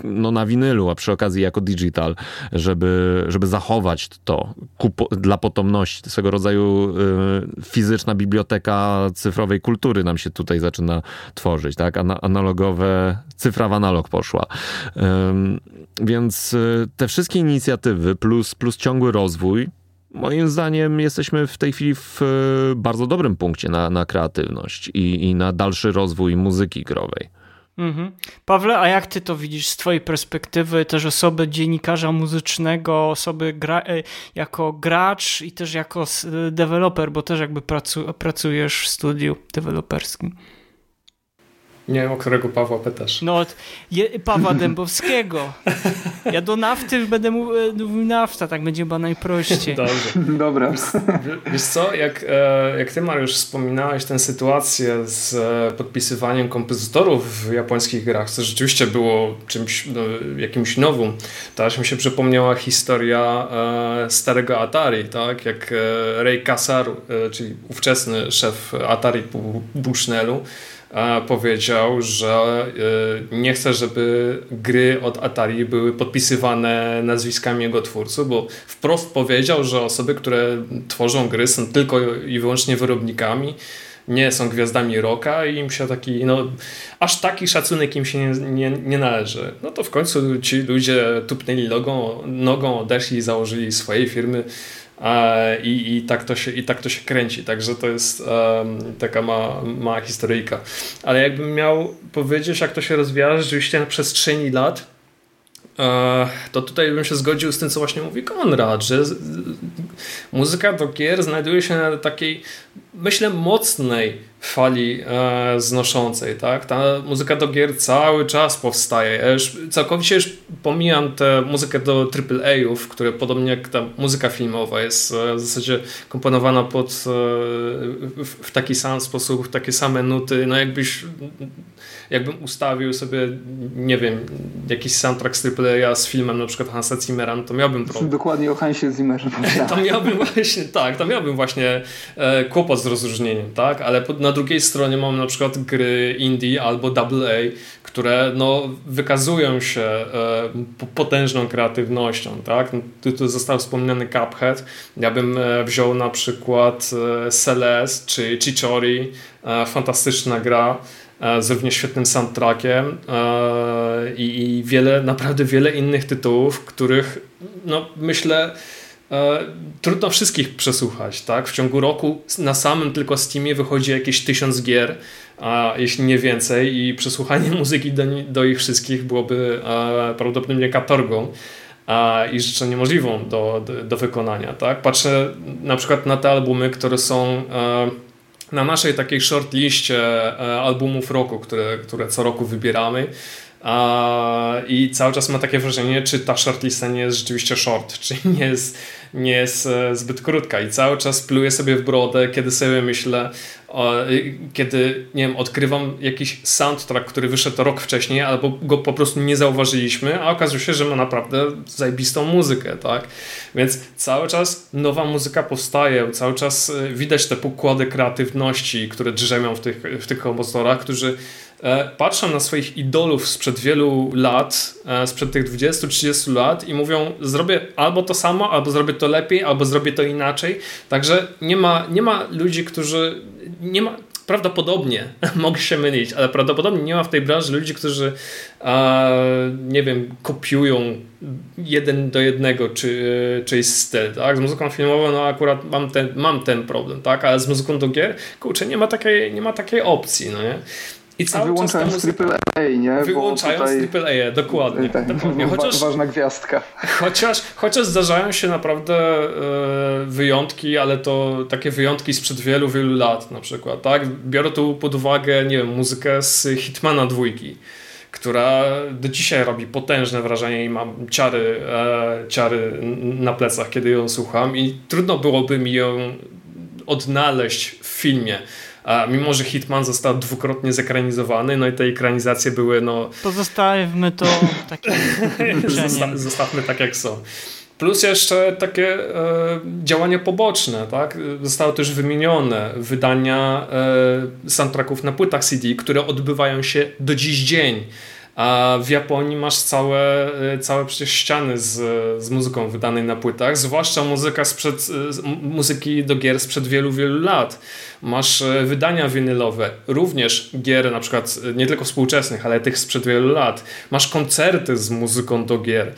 no, na winylu, a przy okazji jako digital, żeby, żeby zachować to dla potomności. Swego rodzaju e, fizyczna biblioteka cyfrowej kultury nam się tutaj zaczyna tworzyć, tak? Analogowe, cyfra w analog poszła. Więc y, te wszystkie inicjatywy plus, plus ciągły rozwój, moim zdaniem jesteśmy w tej chwili w y, bardzo dobrym punkcie na, na kreatywność i, i na dalszy rozwój muzyki growej. Mhm. Pawle, a jak ty to widzisz z twojej perspektywy, też osoby dziennikarza muzycznego, osoby gra e, jako gracz i też jako deweloper, bo też jakby pracu pracujesz w studiu deweloperskim? Nie wiem, o którego Pawła pytasz. No, je, Pawła Dębowskiego. Ja do nafty będę e, mówił nafta, tak będzie chyba najprościej. Dobrze. Dobra. Wiesz co, jak, e, jak ty Mariusz wspominałeś tę sytuację z e, podpisywaniem kompozytorów w japońskich grach, co rzeczywiście było czymś, no, jakimś nowym, to aż mi się przypomniała historia starego Atari, tak? Jak Ray Kasaru, czyli ówczesny szef Atari Bushnellu, powiedział, że e, nie chce, żeby gry od Atari były podpisywane nazwiskami jego twórców, bo wprost powiedział, że osoby, które tworzą gry są tylko i wyłącznie wyrobnikami, nie są gwiazdami rocka i im się taki, no, aż taki szacunek im się nie, nie, nie należy. No to w końcu ci ludzie tupnęli nogą, nogą odeszli i założyli swoje firmy i, i, tak to się, I tak to się kręci, także to jest um, taka mała, mała historyjka. Ale jakbym miał powiedzieć, jak to się rozwija rzeczywiście na przestrzeni lat, e, to tutaj bym się zgodził z tym, co właśnie mówi Konrad, że muzyka do gier znajduje się na takiej, myślę, mocnej fali e, znoszącej, tak? Ta muzyka do gier cały czas powstaje. Ja już całkowicie już pomijam tę muzykę do AAA-ów, które podobnie jak ta muzyka filmowa jest e, w zasadzie komponowana pod, e, w, taki sam sposób, w takie same nuty, no jakbyś jakbym ustawił sobie, nie wiem, jakiś soundtrack z AAA z filmem na przykład Hansa Zimmera, no to miałbym problem. Dokładnie o Hansie Zimmerze. to miałbym właśnie, tak, to miałbym właśnie e, kłopot z rozróżnieniem, tak, ale na na drugiej stronie mamy na przykład gry indie albo AA, które no, wykazują się e, potężną kreatywnością. Tak? No, tu, tu został wspomniany Cuphead. Ja bym e, wziął na przykład e, Celeste czy Chichori. E, fantastyczna gra z równie świetnym soundtrackiem e, i, wiele, naprawdę wiele innych tytułów, których no, myślę E, trudno wszystkich przesłuchać, tak? W ciągu roku na samym tylko Steamie wychodzi jakieś tysiąc gier, a jeśli nie więcej i przesłuchanie muzyki do, do ich wszystkich byłoby e, prawdopodobnie katorgą i rzeczą niemożliwą do, do, do, wykonania, tak? Patrzę na przykład na te albumy, które są e, na naszej takiej shortliście albumów roku, które, które co roku wybieramy. I cały czas mam takie wrażenie, czy ta shortlista nie jest rzeczywiście short, czy nie jest nie jest e, zbyt krótka. I cały czas pluję sobie w brodę, kiedy sobie myślę, kiedy, nie wiem, odkrywam jakiś soundtrack, który wyszedł rok wcześniej, albo go po prostu nie zauważyliśmy, a okazuje się, że ma naprawdę zajebistą muzykę, tak? Więc cały czas nowa muzyka powstaje, cały czas e, widać te pokłady kreatywności, które drzemią w tych, w tych kompozytorach, którzy patrzą na swoich idolów sprzed wielu lat, e, sprzed tych 20-30 lat i mówią, zrobię albo to samo, albo zrobię to lepiej, albo zrobię to inaczej. Także nie ma, nie ma ludzi, którzy nie ma, prawdopodobnie, mogę się mylić, ale prawdopodobnie nie ma w tej branży ludzi, którzy nie wiem, kopiują jeden do jednego czy, czyjś styl, tak? Z muzyką filmową no akurat mam ten, mam ten problem, tak? Ale z muzyką do gier, kurczę, nie ma takiej, nie ma takiej opcji, no nie? I cały wyłączając czas muzyka... AAA, nie? Wyłączając tutaj... AAA, dokładnie. Tak, dokładnie. Chociaż, ważna gwiazdka. Chociaż, chociaż zdarzają się naprawdę e, wyjątki, ale to takie wyjątki sprzed wielu, wielu lat na przykład, tak? Biorę tu pod uwagę, nie wiem, muzykę z Hitmana dwójki która do dzisiaj robi potężne wrażenie i mam ciary, e, ciary na plecach, kiedy ją słucham i trudno byłoby mi ją odnaleźć w filmie. A mimo, że Hitman został dwukrotnie zekranizowany, no i te ekranizacje były no... Pozostawmy to takim Zosta Zostawmy tak jak są. Plus jeszcze takie e, działania poboczne, tak? Zostały też wymienione wydania e, soundtracków na płytach CD, które odbywają się do dziś dzień. A w Japonii masz całe, e, całe przecież ściany z, z muzyką wydanej na płytach, zwłaszcza muzyka sprzed, muzyki do gier sprzed wielu, wielu lat. Masz e, wydania winylowe, również gier na przykład e, nie tylko współczesnych, ale tych sprzed wielu lat. Masz koncerty z muzyką do gier,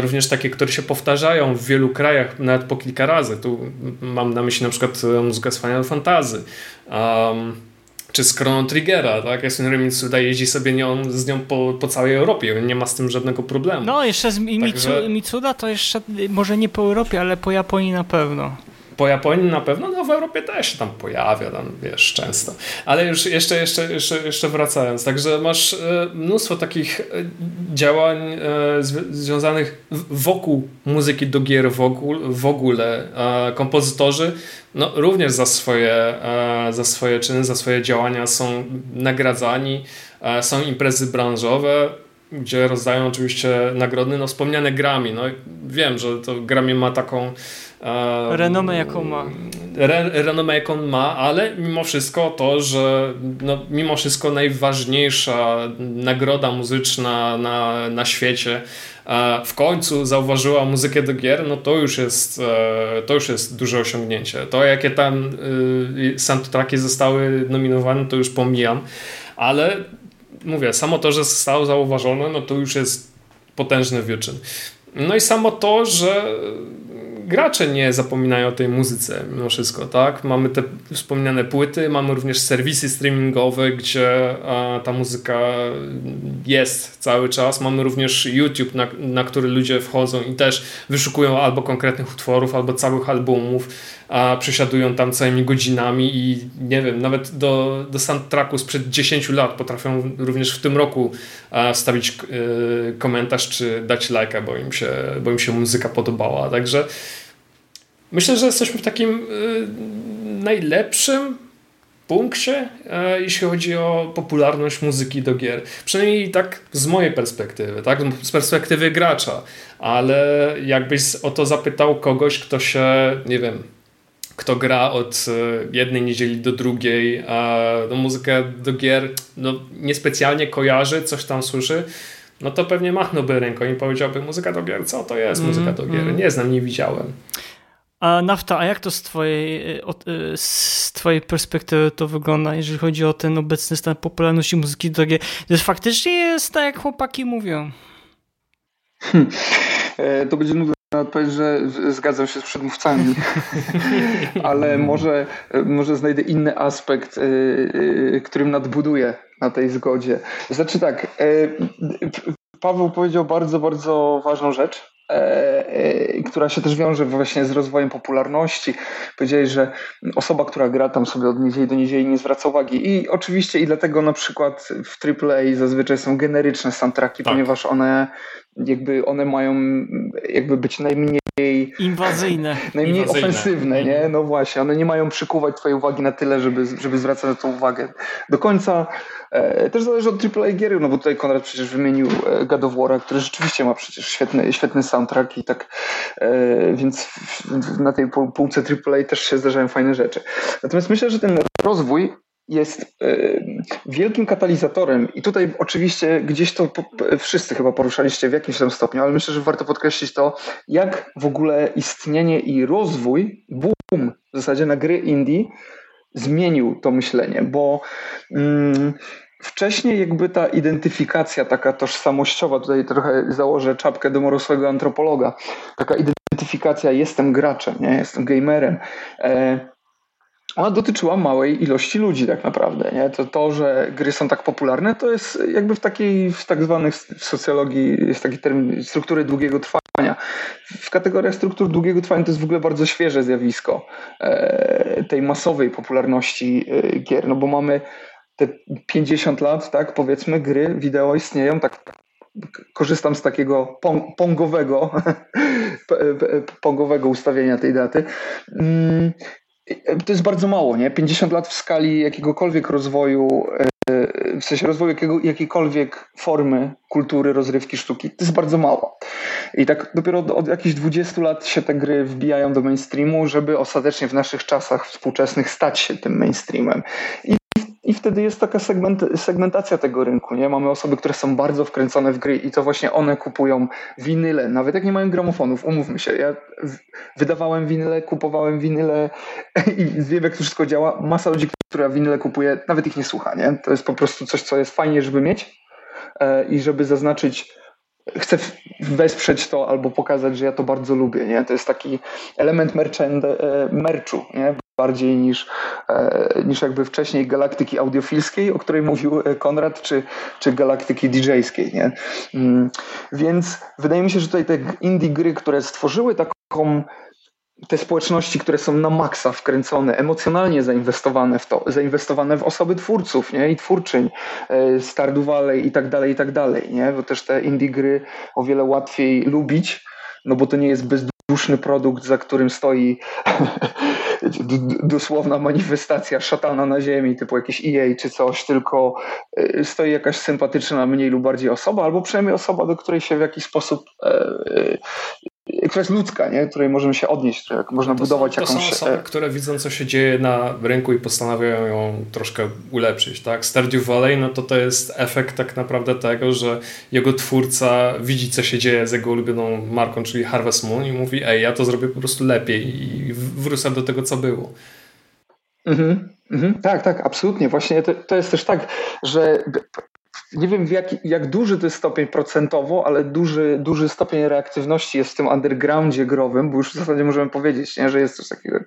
również takie, które się powtarzają w wielu krajach nawet po kilka razy. Tu mam na myśli na przykład muzykę z Final Fantasy. Um, czy z Chrono Triggera, tak? Jason Remitsuda jeździ sobie nią, z nią po, po całej Europie, nie ma z tym żadnego problemu. No, jeszcze z Także... Mitsuda to jeszcze może nie po Europie, ale po Japonii na pewno po Japonii na pewno, no w Europie też się tam pojawia, tam wiesz, często. Ale już jeszcze, jeszcze, jeszcze, jeszcze wracając, także masz e, mnóstwo takich e, działań e, związanych wokół muzyki do gier w ogóle, kompozytorzy no, również za swoje, za swoje czyny, za swoje działania są nagradzani, są imprezy branżowe, gdzie rozdają oczywiście nagrody, no wspomniane Grammy, no wiem, że to Grammy ma taką Renomę jaką ma. Re, renomę jaką ma, ale mimo wszystko to, że no, mimo wszystko najważniejsza nagroda muzyczna na, na świecie w końcu zauważyła muzykę do gier, no to już jest, e, to już jest duże osiągnięcie. To jakie tam y, soundtracki zostały nominowane, to już pomijam, ale mówię, samo to, że zostało zauważone, no to już jest potężny wyczyn. No i samo to, że gracze nie zapominają o tej muzyce mimo wszystko, tak? Mamy te wspomniane płyty, mamy również serwisy streamingowe, gdzie ta muzyka jest cały czas. Mamy również YouTube, na, na który ludzie wchodzą i też wyszukują albo konkretnych utworów, albo całych albumów, a przesiadują tam całymi godzinami i nie wiem, nawet do, do soundtracku sprzed 10 lat potrafią również w tym roku wstawić y, komentarz czy dać lajka, bo im się, bo im się muzyka podobała. Także myślę, że jesteśmy w takim y, najlepszym punkcie, e, jeśli chodzi o popularność muzyki do gier. Przynajmniej tak z mojej perspektywy, tak? z perspektywy gracza. Ale jakbyś o to zapytał kogoś, kto się, nie wiem, kto gra od e, jednej niedzieli do drugiej, a no, muzykę do gier no, niespecjalnie kojarzy, coś tam słyszy, no to pewnie machnąłby ręką i powiedziałby muzyka do gier, co to jest muzyka do gier? Mm. Nie znam, nie widziałem. A Nafta, a jak to z twojej, e, e, z twojej perspektywy to wygląda, jeżeli chodzi o ten obecny stan popularności muzyki do gier? To faktycznie jest tak, jak chłopaki mówią. Hmm. To będzie nudne odpowiedź, że zgadzam się z przedmówcami, ale może, może znajdę inny aspekt, y, y, którym nadbuduję na tej zgodzie. Znaczy tak, y, Paweł powiedział bardzo, bardzo ważną rzecz, która się też wiąże właśnie z rozwojem popularności. Powiedziałeś, że osoba, która gra tam sobie od niedzieli do niedzieli nie zwraca uwagi. I oczywiście i dlatego na przykład w AAA zazwyczaj są generyczne soundtracki, tak. ponieważ one jakby one mają jakby być najmniej inwazyjne. Najmniej inwazyjne. ofensywne, nie? No właśnie, one nie mają przykuwać twojej uwagi na tyle, żeby, żeby zwracać na to uwagę do końca. E, też zależy od AAA gier, no bo tutaj Konrad przecież wymienił e, God of War, który rzeczywiście ma przecież świetny, świetny soundtrack i tak, e, więc na tej półce AAA też się zdarzają fajne rzeczy. Natomiast myślę, że ten rozwój jest wielkim katalizatorem i tutaj oczywiście gdzieś to wszyscy chyba poruszaliście w jakimś tam stopniu, ale myślę, że warto podkreślić to, jak w ogóle istnienie i rozwój, boom w zasadzie na gry indie zmienił to myślenie, bo mm, wcześniej jakby ta identyfikacja taka tożsamościowa, tutaj trochę założę czapkę domorosłego antropologa, taka identyfikacja jestem graczem, nie? jestem gamerem, e, ona dotyczyła małej ilości ludzi tak naprawdę. Nie? To, to, że gry są tak popularne, to jest jakby w takiej, w tak zwanych w socjologii jest taki termin struktury długiego trwania. W kategoriach struktur długiego trwania to jest w ogóle bardzo świeże zjawisko e, tej masowej popularności e, gier, no bo mamy te 50 lat, tak, powiedzmy, gry wideo istnieją, tak korzystam z takiego pongowego, pongowego ustawienia tej daty. To jest bardzo mało, nie? 50 lat w skali jakiegokolwiek rozwoju, e, w sensie rozwoju jakiego, jakiejkolwiek formy kultury, rozrywki, sztuki, to jest bardzo mało. I tak dopiero od, od jakichś 20 lat się te gry wbijają do mainstreamu, żeby ostatecznie w naszych czasach współczesnych stać się tym mainstreamem. I i wtedy jest taka segment, segmentacja tego rynku. Nie? Mamy osoby, które są bardzo wkręcone w gry i to właśnie one kupują winyle, nawet jak nie mają gramofonów, umówmy się. Ja wydawałem winyle, kupowałem winyle i wiem, jak to wszystko działa. Masa ludzi, która winyle kupuje, nawet ich nie słucha. Nie? To jest po prostu coś, co jest fajnie, żeby mieć e, i żeby zaznaczyć chcę wesprzeć to albo pokazać, że ja to bardzo lubię. Nie? To jest taki element merchand, e, nie? Bardziej niż, e, niż jakby wcześniej galaktyki audiofilskiej, o której mówił e, Konrad, czy, czy galaktyki DJ-skiej. Nie? Mm, więc wydaje mi się, że tutaj te indie gry, które stworzyły taką te społeczności, które są na maksa wkręcone, emocjonalnie zainwestowane w to, zainwestowane w osoby twórców nie? i twórczyń, e, Stardew i tak dalej, i tak dalej, nie? bo też te indie gry o wiele łatwiej lubić, no bo to nie jest bezduszny produkt, za którym stoi dosłowna manifestacja szatana na ziemi, typu jakieś EA czy coś, tylko e, stoi jakaś sympatyczna, mniej lub bardziej osoba, albo przynajmniej osoba, do której się w jakiś sposób e, która jest ludzka, nie? której możemy się odnieść, której można to budować są, jakąś... To są osoby, które widzą, co się dzieje na rynku i postanawiają ją troszkę ulepszyć. Tak? Stardew Valley no to to jest efekt tak naprawdę tego, że jego twórca widzi, co się dzieje z jego ulubioną marką, czyli Harvest Moon i mówi, ej, ja to zrobię po prostu lepiej i wrócę do tego, co było. Mhm, mhm, tak, tak, absolutnie. Właśnie to, to jest też tak, że nie wiem jak, jak duży to jest stopień procentowo, ale duży, duży stopień reaktywności jest w tym undergroundzie growym, bo już w zasadzie możemy powiedzieć, nie, że jest coś takiego jak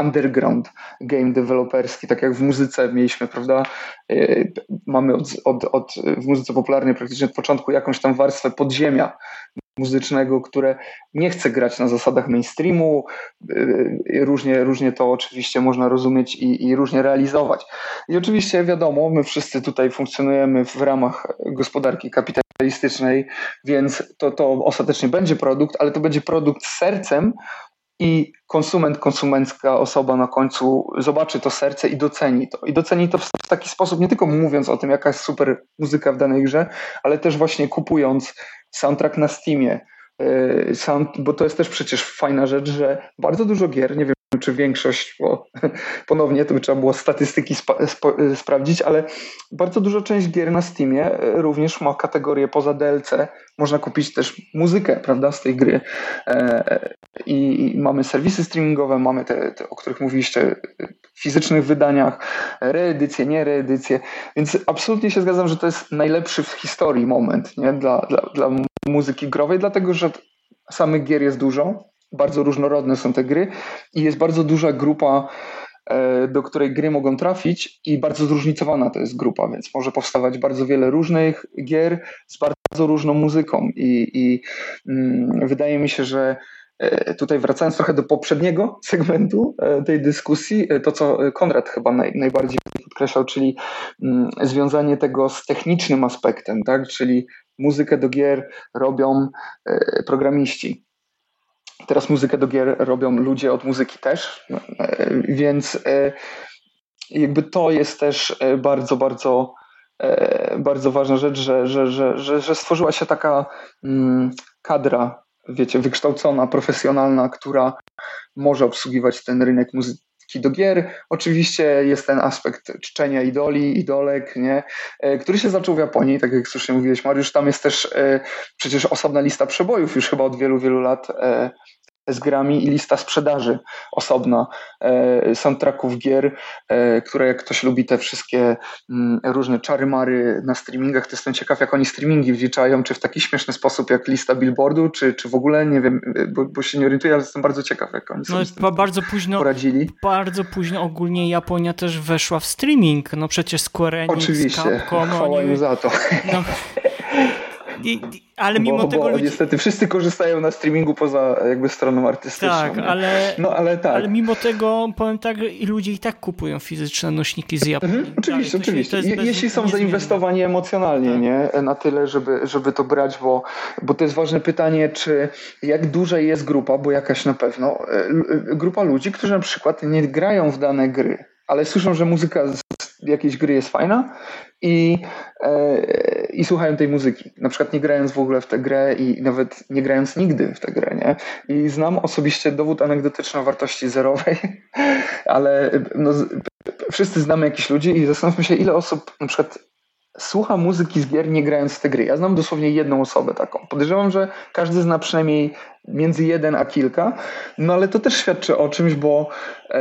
underground game developerski, tak jak w muzyce mieliśmy, prawda? E, mamy od, od, od, w muzyce popularnej praktycznie od początku jakąś tam warstwę podziemia, muzycznego, które nie chce grać na zasadach mainstreamu. Y, różnie, różnie to oczywiście można rozumieć i, i, różnie realizować. I oczywiście wiadomo, my wszyscy tutaj funkcjonujemy w ramach gospodarki kapitalistycznej, więc to, to ostatecznie będzie produkt, ale to będzie produkt z sercem, i konsument, konsumencka osoba na końcu zobaczy to serce i doceni to. I doceni to w taki sposób, nie tylko mówiąc o tym, jaka jest super muzyka w danej grze, ale też właśnie kupując soundtrack na Steamie. Y, sound, bo to jest też przecież fajna rzecz, że bardzo dużo gier, nie wiem czy większość, bo ponownie to by trzeba było statystyki spa, sp sprawdzić, ale bardzo dużo część gier na Steamie również ma kategorię poza DLC. Można kupić też muzykę, prawda, z tej gry. E, I mamy serwisy streamingowe, mamy te, te, o których mówiliście, w fizycznych wydaniach, reedycje, nie reedycje. Więc absolutnie się zgadzam, że to jest najlepszy w historii moment nie? Dla, dla, dla muzyki growej, dlatego że samych gier jest dużo, bardzo różnorodne są te gry i jest bardzo duża grupa, e, do której gry mogą trafić i bardzo zróżnicowana to jest grupa, więc może powstawać bardzo wiele różnych gier z bardzo różną muzyką i, i mm, wydaje mi się, że e, Tutaj wracając trochę do poprzedniego segmentu e, tej dyskusji, to co Konrad chyba naj, najbardziej podkreślał, czyli mm, związanie tego z technicznym aspektem, tak? czyli muzykę do gier robią programiści. Teraz muzykę do gier robią ludzie od muzyki też, e, więc e, jakby to jest też e, bardzo, bardzo, bardzo ważna rzecz, że, że, że, że, stworzyła się taka mm, kadra, wiecie, wykształcona, profesjonalna, która może obsługiwać ten rynek muzyki do gier. Oczywiście jest ten aspekt czczenia idoli, idolek, nie? który się zaczął w Japonii, tak jak słusznie mówiłeś Mariusz, tam jest też przecież osobna lista przebojów już chyba od wielu, wielu lat z grami i lista sprzedaży osobna e, soundtracków gier, e, które jak ktoś lubi te wszystkie mm, różne czary-mary na streamingach, to jestem ciekaw jak oni streamingi wliczają, czy w taki śmieszny sposób jak lista billboardu, czy, czy w ogóle, nie wiem, bo, bo się nie orientuję, ale jestem bardzo ciekaw jak oni sobie no, bardzo późno, poradzili. Bardzo późno ogólnie Japonia też weszła w streaming, no przecież Square Enix, Oczywiście, Capcom, chwała oni... za to. No. I, ale mimo bo, tego. Bo ludzie... niestety wszyscy korzystają na streamingu poza jakby stroną artystyczną. Tak, ale, no, ale, tak. ale mimo tego powiem tak, ludzie i tak kupują fizyczne nośniki z Japonii. Mhm, oczywiście, Dalej, oczywiście. Bez, Jeśli są zainwestowani emocjonalnie, tak. nie? Na tyle, żeby, żeby to brać, bo, bo to jest ważne pytanie, czy jak duża jest grupa, bo jakaś na pewno, e, grupa ludzi, którzy na przykład nie grają w dane gry, ale słyszą, że muzyka jakiejś gry jest fajna i, e, i słuchają tej muzyki. Na przykład nie grając w ogóle w tę grę i nawet nie grając nigdy w tę grę, nie? I znam osobiście dowód anegdotyczny o wartości zerowej, ale no, wszyscy znamy jakichś ludzi i zastanówmy się, ile osób na przykład słucha muzyki z gier nie grając w te gry. Ja znam dosłownie jedną osobę taką. Podejrzewam, że każdy zna przynajmniej między jeden a kilka, no ale to też świadczy o czymś, bo e,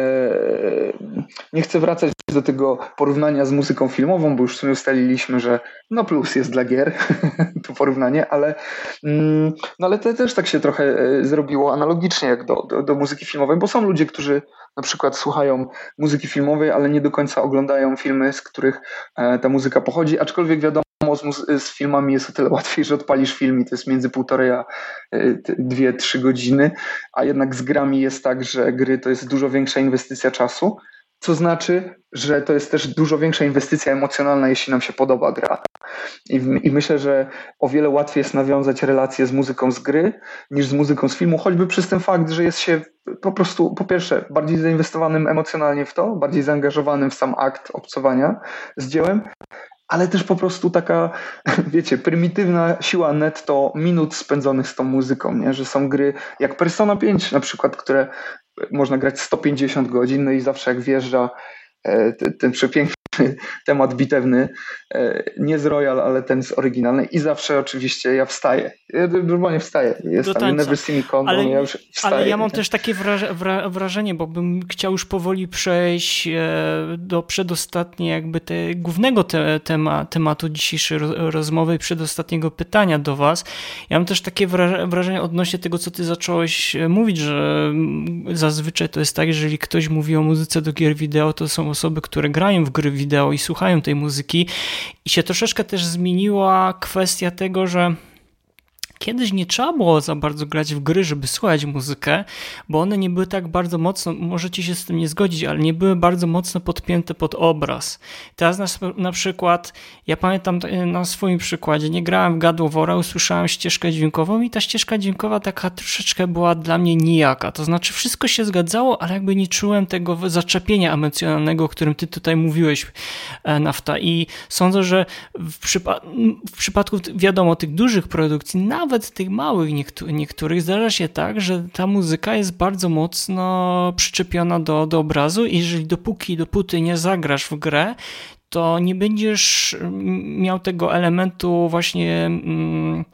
nie chcę wracać do tego porównania z muzyką filmową, bo już w sumie ustaliliśmy, że no plus jest dla gier, to porównanie, ale, mm, no ale to też tak się trochę e, zrobiło analogicznie jak do, do, do muzyki filmowej, bo są ludzie, którzy na przykład słuchają muzyki filmowej, ale nie do końca oglądają filmy, z których e, ta muzyka pochodzi, aczkolwiek wiadomo, z, z, filmami jest o tyle łatwiej, że odpalisz film i to jest między półtorej a e, dwie, trzy godziny, a jednak z grami jest tak, że gry to jest dużo większa inwestycja czasu, co znaczy, że to jest też dużo większa inwestycja emocjonalna, jeśli nam się podoba gra. I, I, myślę, że o wiele łatwiej jest nawiązać relacje z muzyką z gry niż z muzyką z filmu, choćby przez ten fakt, że jest się po prostu, po pierwsze, bardziej zainwestowanym emocjonalnie w to, bardziej zaangażowanym w sam akt obcowania z dziełem, ale też po prostu taka, wiecie, prymitywna siła netto minut spędzonych z tą muzyką, nie? że są gry jak Persona 5 na przykład, które można grać 150 godzin, no i zawsze jak wjeżdża ten przepiękny temat bitewny, e, nie z Royal, ale ten z oryginalny i zawsze oczywiście ja wstaję. Ja normalnie wstaję. Jest tam Never See Me Come, ale, ja już wstaję. Ale ja mam też takie wrażenie, bo bym chciał już powoli przejść e, do przedostatniej jakby te, głównego te, tema, tematu dzisiejszej rozmowy i przedostatniego pytania do was. Ja mam też takie wrażenie odnośnie tego, co ty zacząłeś e, mówić, że zazwyczaj to jest tak, jeżeli ktoś mówi o muzyce do gier wideo, to są osoby, które grają w gry wideo, i słuchają tej muzyki. I się troszeczkę też zmieniła kwestia tego, że Kiedyś nie trzeba było za bardzo grać w gry, żeby słuchać muzykę, bo one nie były tak bardzo mocno, możecie się z tym nie zgodzić, ale nie były bardzo mocno podpięte pod obraz. Teraz na, na przykład, ja pamiętam na swoim przykładzie, nie grałem w War, usłyszałem ścieżkę dźwiękową i ta ścieżka dźwiękowa taka troszeczkę była dla mnie nijaka. To znaczy wszystko się zgadzało, ale jakby nie czułem tego zaczepienia emocjonalnego, o którym ty tutaj mówiłeś, e, Nafta. I sądzę, że w, przypa w przypadku, wiadomo, tych dużych produkcji, nawet nawet tych małych niektórych zdarza się tak, że ta muzyka jest bardzo mocno przyczepiona do, do obrazu i jeżeli dopóki, dopóty nie zagrasz w grę, to nie będziesz miał tego elementu właśnie mm,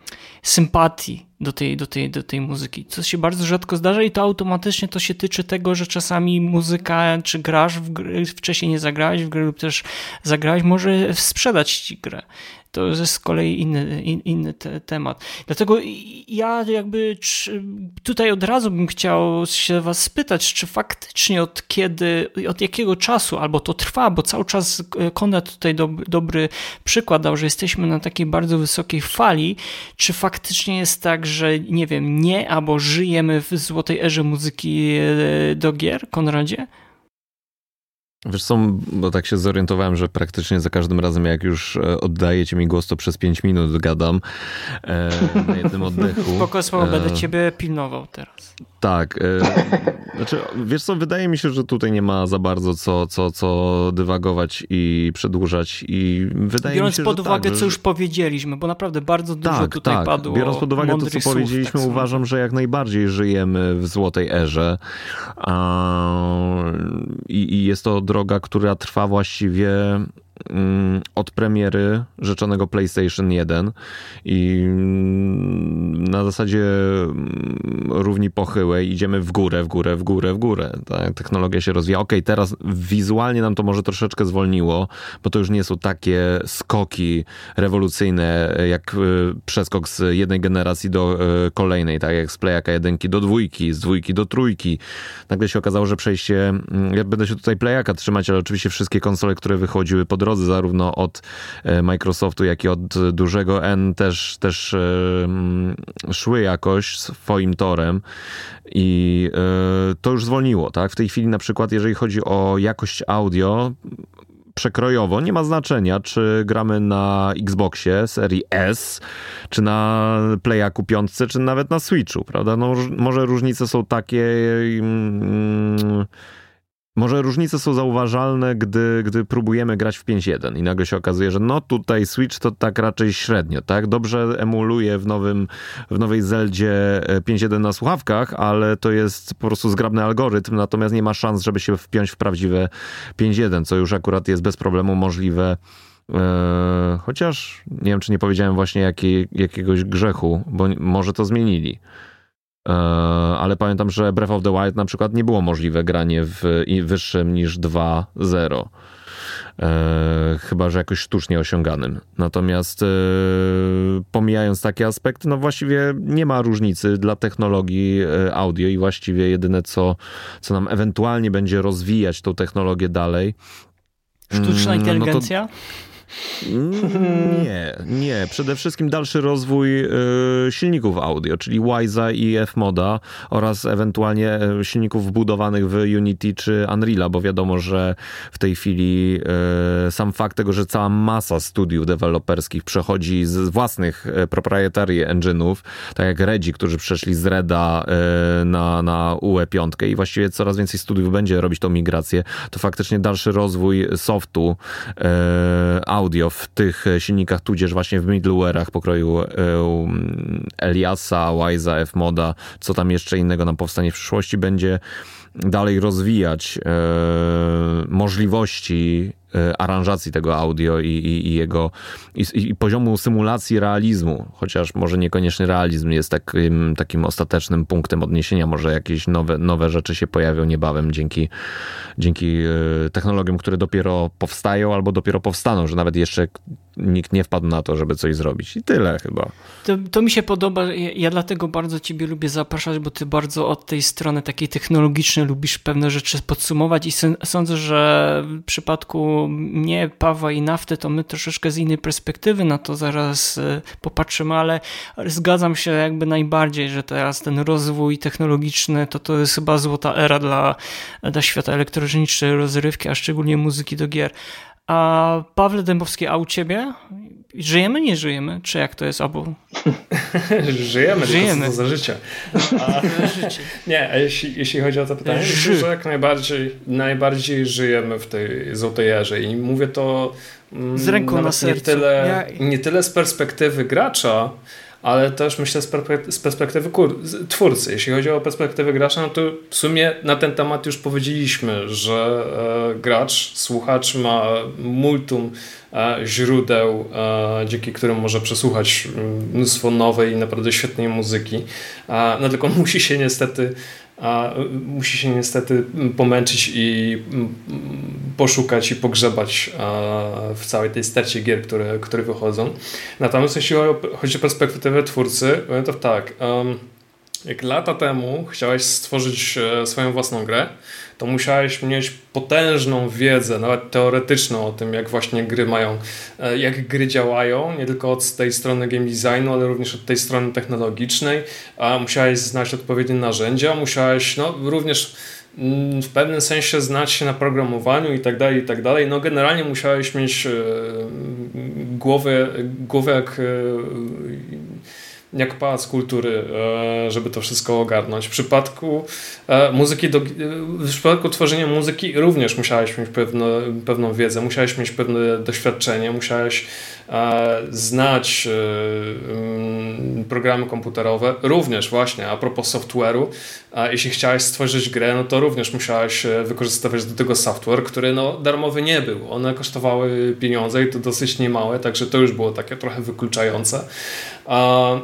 sympatii do tej, do, tej, do tej muzyki, co się bardzo rzadko zdarza i to automatycznie to się tyczy tego, że czasami muzyka, czy grasz w gry, wcześniej nie zagrałeś w grę lub też zagrałeś, może sprzedać ci grę to jest z kolei inny, in, inny te, temat. Dlatego ja jakby tutaj od razu bym chciał się was spytać, czy faktycznie od kiedy, od jakiego czasu, albo to trwa, bo cały czas Konrad tutaj do, dobry przykład dał, że jesteśmy na takiej bardzo wysokiej fali, czy faktycznie jest tak, że nie wiem, nie, albo żyjemy w złotej erze muzyki e, do gier, Konradzie? Wiesz co, bo tak się zorientowałem, że praktycznie za każdym razem jak już e, oddajecie mi głos, to przez 5 minut gadam e, na jednym oddechu. Spoko, słowo, e, będę ciebie pilnował teraz. Tak. E, znaczy, wiesz co, wydaje mi się, że tutaj nie ma za bardzo co, co, co dywagować i przedłużać i wydaje Biorąc mi się, pod że uwagę, tak, co już powiedzieliśmy, bo naprawdę bardzo dużo tak, tutaj tak. padło Biorąc pod uwagę to, co słów, powiedzieliśmy, tak uważam, że jak najbardziej żyjemy w złotej erze i, i jest to droga, która trwa właściwie od premiery rzeczonego PlayStation 1 i mm, na zasadzie mm, równi pochyłej idziemy w górę, w górę, w górę, w górę. Ta technologia się rozwija. Okej, okay, teraz wizualnie nam to może troszeczkę zwolniło, bo to już nie są takie skoki rewolucyjne jak y, przeskok z jednej generacji do y, kolejnej, tak jak z Playaka 1 do dwójki, z dwójki do trójki. Nagle się okazało, że przejście, ja będę się tutaj Playaka trzymać, ale oczywiście wszystkie konsole, które wychodziły po drodze, zarówno od e, Microsoftu, jak i od dużego N też, też e, szły jakoś swoim torem i e, to już zwolniło, tak? W tej chwili na przykład, jeżeli chodzi o jakość audio, przekrojowo, nie ma znaczenia, czy gramy na Xboxie serii S, czy na Playaku 5, czy nawet na Switchu, prawda? No, może różnice są takie... Mm, może różnice są zauważalne, gdy, gdy próbujemy grać w 5.1 i nagle się okazuje, że no tutaj Switch to tak raczej średnio, tak? Dobrze emuluje w, nowym, w nowej Zeldzie 5.1 na słuchawkach, ale to jest po prostu zgrabny algorytm, natomiast nie ma szans, żeby się wpiąć w prawdziwe 5.1, co już akurat jest bez problemu możliwe e, chociaż nie wiem, czy nie powiedziałem właśnie jakiej, jakiegoś grzechu, bo może to zmienili. E, ale pamiętam, że Breath of the Wild na przykład nie było możliwe granie w wyższym niż 2.0. E, chyba, że jakoś sztucznie osiąganym. Natomiast e, pomijając takie aspekty, no właściwie nie ma różnicy dla technologii audio i właściwie jedyne, co, co nam ewentualnie będzie rozwijać tą technologię dalej. Sztuczna inteligencja? Mm, no to, nie, nie. Przede wszystkim dalszy rozwój y, silników audio, czyli Wise'a i F-Moda oraz ewentualnie y, silników wbudowanych w Unity czy Unreal'a, bo wiadomo, że w tej chwili y, sam fakt tego, że cała masa studiów deweloperskich przechodzi z własnych proprietary engine'ów, tak jak Redzi, którzy przeszli z Reda na, na UE5 i właściwie coraz więcej studiów będzie robić tą migrację, to faktycznie dalszy rozwój softu audio w tych silnikach, tudzież właśnie w middleware'ach pokroju e, Eliasa, Wise'a, F-Moda, co tam jeszcze innego nam powstanie w przyszłości, będzie dalej rozwijać e, możliwości e, aranżacji tego audio i, i, i jego i, i, poziomu symulacji realizmu, chociaż może niekoniecznie realizm jest takim, takim ostatecznym punktem odniesienia, może jakieś nowe, nowe rzeczy się pojawią niebawem dzięki, dzięki e, technologiom, które dopiero powstają albo dopiero powstaną, że nawet jeszcze nikt nie wpadł na to, żeby coś zrobić. I tyle chyba. To, to mi się podoba. Ja, ja, dlatego bardzo Ciebie lubię zapraszać, bo Ty bardzo od tej strony takiej technologicznej lubisz pewne rzeczy podsumować i sądzę, że w przypadku mnie, Pawła i Nafty, to my troszeczkę z innej perspektywy na to zaraz e, popatrzymy, ale zgadzam się jakby najbardziej, że teraz ten rozwój technologiczny to to jest chyba złota era dla, dla świata elektronicznej rozrywki, a szczególnie muzyki do gier. A Pawle Dębowski, a u ciebie? Żyjemy, nie żyjemy? Czy jak to jest obu? żyjemy, żyjemy. to za życie. A, nie, a jeśli, jeśli chodzi o to pytanie, Ży. to jak najbardziej, najbardziej żyjemy w tej złotej erze i mówię to mm, z ręką na sercu. Nie tyle, ja... nie tyle z perspektywy gracza, ale też myślę z perspektywy twórcy. Jeśli chodzi o perspektywę gracza, no to w sumie na ten temat już powiedzieliśmy, że e, gracz, słuchacz ma multum e, źródeł, e, dzięki którym może przesłuchać mnóstwo nowej i naprawdę świetnej muzyki. No tylko musi się niestety a musi się niestety pomęczyć i poszukać i pogrzebać w całej tej stercie gier, które, które wychodzą. Natomiast jeśli chodzi o perspektywę twórcy, to tak, jak lata temu chciałeś stworzyć e, swoją własną grę, to musiałeś mieć potężną wiedzę, nawet teoretyczną o tym, jak właśnie gry mają, e, jak gry działają, nie tylko od tej strony game designu, ale również od tej strony technologicznej. Musiałeś znać odpowiednie narzędzia, musiałeś no, również mm, w pewnym sensie znać się na programowaniu i tak dalej, i tak dalej. No generalnie musiałeś mieć e, głowę, głowę jak jak pałac kultury, e, żeby to wszystko ogarnąć. W przypadku e, muzyki, do, w przypadku tworzenia muzyki również musiałeś mieć pewne, pewną wiedzę, musiałeś mieć pewne doświadczenie, musiałeś e, znać mm, programy komputerowe. Również właśnie, a propos software'u, jeśli chciałeś stworzyć grę, no to również musiałeś wykorzystywać do tego software, który no, darmowy nie był. One kosztowały pieniądze i to dosyć niemałe, także to już było takie trochę wykluczające.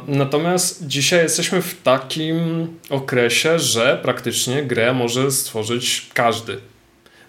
Natomiast dzisiaj jesteśmy w takim okresie, że praktycznie grę może stworzyć każdy.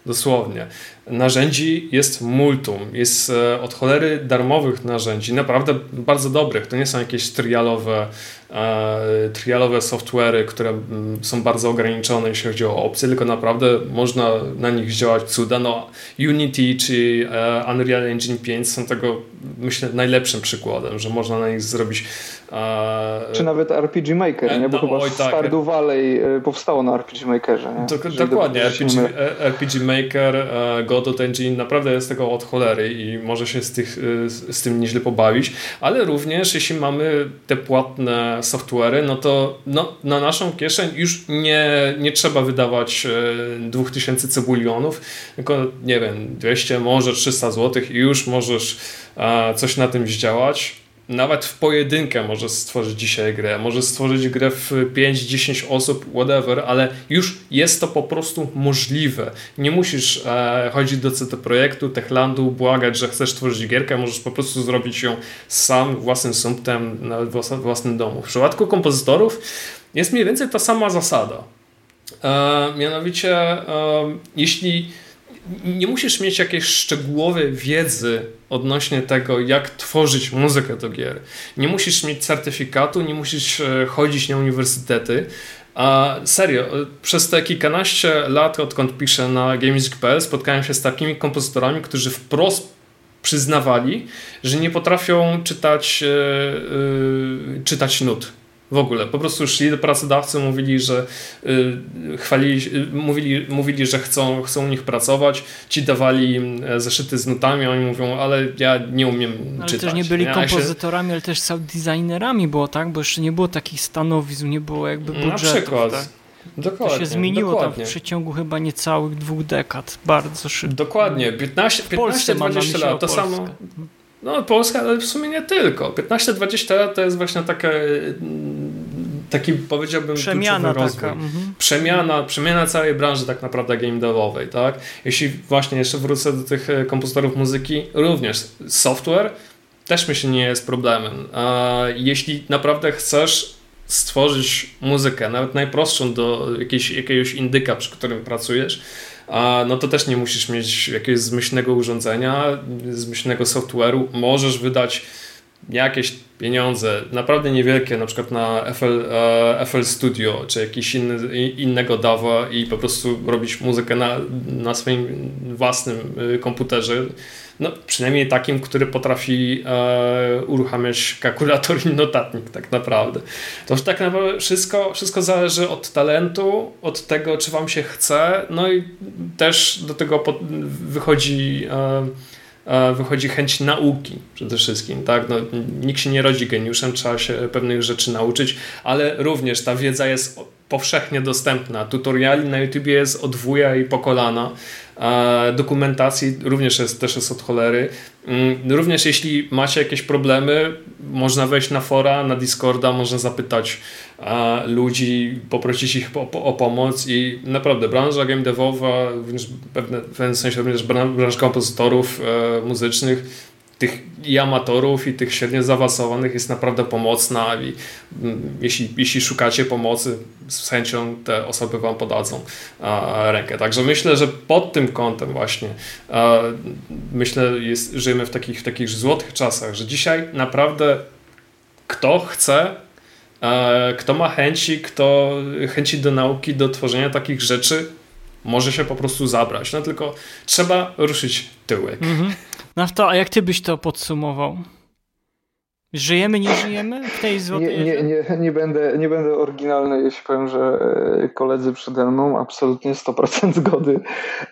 Dosłownie. Narzędzi jest multum. Jest e, od cholery darmowych narzędzi, naprawdę bardzo dobrych. To nie są jakieś trialowe E, trialowe software'y, które są bardzo ograniczone, jeśli chodzi o opcje, tylko naprawdę można na nich działać cuda. No, Unity czy e, Unreal Engine 5 są tego, myślę, najlepszym przykładem, że można na nich zrobić e, czy nawet RPG Maker, nie? bo no, chyba oj, tak. Stardew Valley powstało na RPG Makerze. Nie? dokładnie, RPG, RPG, Maker, Godot Engine naprawdę jest tego od cholery i może się z, tych, z tym nieźle pobawić, ale również jeśli mamy te płatne software'y, no to no, na naszą kieszeń już nie, nie trzeba wydawać 2000 e, cebulionów, tylko nie wiem, 200, może 300 zł i już możesz e, coś na tym zdziałać nawet w pojedynkę może stworzyć dzisiaj grę, może stworzyć grę w 5-10 osób, whatever, ale już jest to po prostu możliwe. Nie musisz e, chodzić do CT Projektu, Techlandu, błagać, że chcesz tworzyć gierkę, możesz po prostu zrobić ją sam, własnym sumptem, nawet w własnym domu. W przypadku kompozytorów jest mniej więcej ta sama zasada. E, mianowicie, e, jeśli nie musisz mieć jakiejś szczegółowej wiedzy odnośnie tego, jak tworzyć muzykę do gier. Nie musisz mieć certyfikatu, nie musisz e, chodzić na uniwersytety. A serio, e, przez te kilkanaście lat, odkąd piszę na GameMusic.pl, spotkałem się z takimi kompozytorami, którzy wprost przyznawali, że nie potrafią czytać, yy, czytać nut w ogóle. Po prostu szli do pracodawcy, mówili, że y, chwalili, y, mówili, mówili, że chcą, chcą u nich pracować. Ci dawali im e, zeszyty z nutami, oni mówią, ale ja nie umiem ale czytać. Ale też nie byli kompozytorami, się... ale też sound designerami było, tak? Bo jeszcze nie było takich stanowisk, nie było jakby budżetów. Na przykład. Tak? Dokładnie, to się zmieniło dokładnie. tam w przeciągu chyba niecałych dwóch dekad. Bardzo szybko. Dokładnie. 15-20 lat. To samo, no, Polska, ale w sumie nie tylko. 15-20 lat to jest właśnie taka taki powiedziałbym przemiana taka. Mhm. Przemiana, przemiana całej branży tak naprawdę game devowej, tak? Jeśli właśnie jeszcze wrócę do tych e, kompozytorów muzyki, również software też myślę nie jest problemem. A jeśli naprawdę chcesz stworzyć muzykę, nawet najprostszą do jakiejś, jakiegoś indyka, przy którym pracujesz, no to też nie musisz mieć jakiegoś zmyślnego urządzenia, zmyślnego software'u. Możesz wydać jakieś pieniądze, naprawdę niewielkie, na przykład na FL, e, FL Studio, czy jakiś inny, innego DAWa i po prostu robić muzykę na, na swoim własnym y, komputerze. No, przynajmniej takim, który potrafi e, uruchamiać kalkulator i notatnik tak naprawdę. To już tak naprawdę wszystko, wszystko zależy od talentu, od tego, czy wam się chce, no i też do tego wychodzi e, E, wychodzi chęć nauki przede wszystkim. Tak? No, nikt się nie rodzi geniuszem, trzeba się pewnych rzeczy nauczyć, ale również ta wiedza jest powszechnie dostępna. Tutoriali na YouTube jest od wuja i po kolana. Dokumentacji również jest, też jest od cholery. Mm, również jeśli macie jakieś problemy, można wejść na fora, na Discorda, można zapytać ludzi, poprosić ich o, o pomoc i naprawdę branża game devowa, w pewnym sensie również branża kompozytorów e, muzycznych tych i amatorów, i tych średnio zaawansowanych jest naprawdę pomocna i mm, jeśli, jeśli szukacie pomocy, z chęcią te osoby Wam podadzą rękę. Także myślę, że pod tym kątem właśnie myślę, jest, żyjemy w takich, w takich złotych czasach, że dzisiaj naprawdę kto chce, kto ma chęci, kto chęci do nauki, do tworzenia takich rzeczy, może się po prostu zabrać. No tylko trzeba ruszyć tyłek. Mhm. No to, a jak ty byś to podsumował? Żyjemy, nie żyjemy w tej złotej nie, nie, nie, nie, będę, nie będę oryginalny, jeśli powiem, że e, koledzy przede mną absolutnie 100% zgody.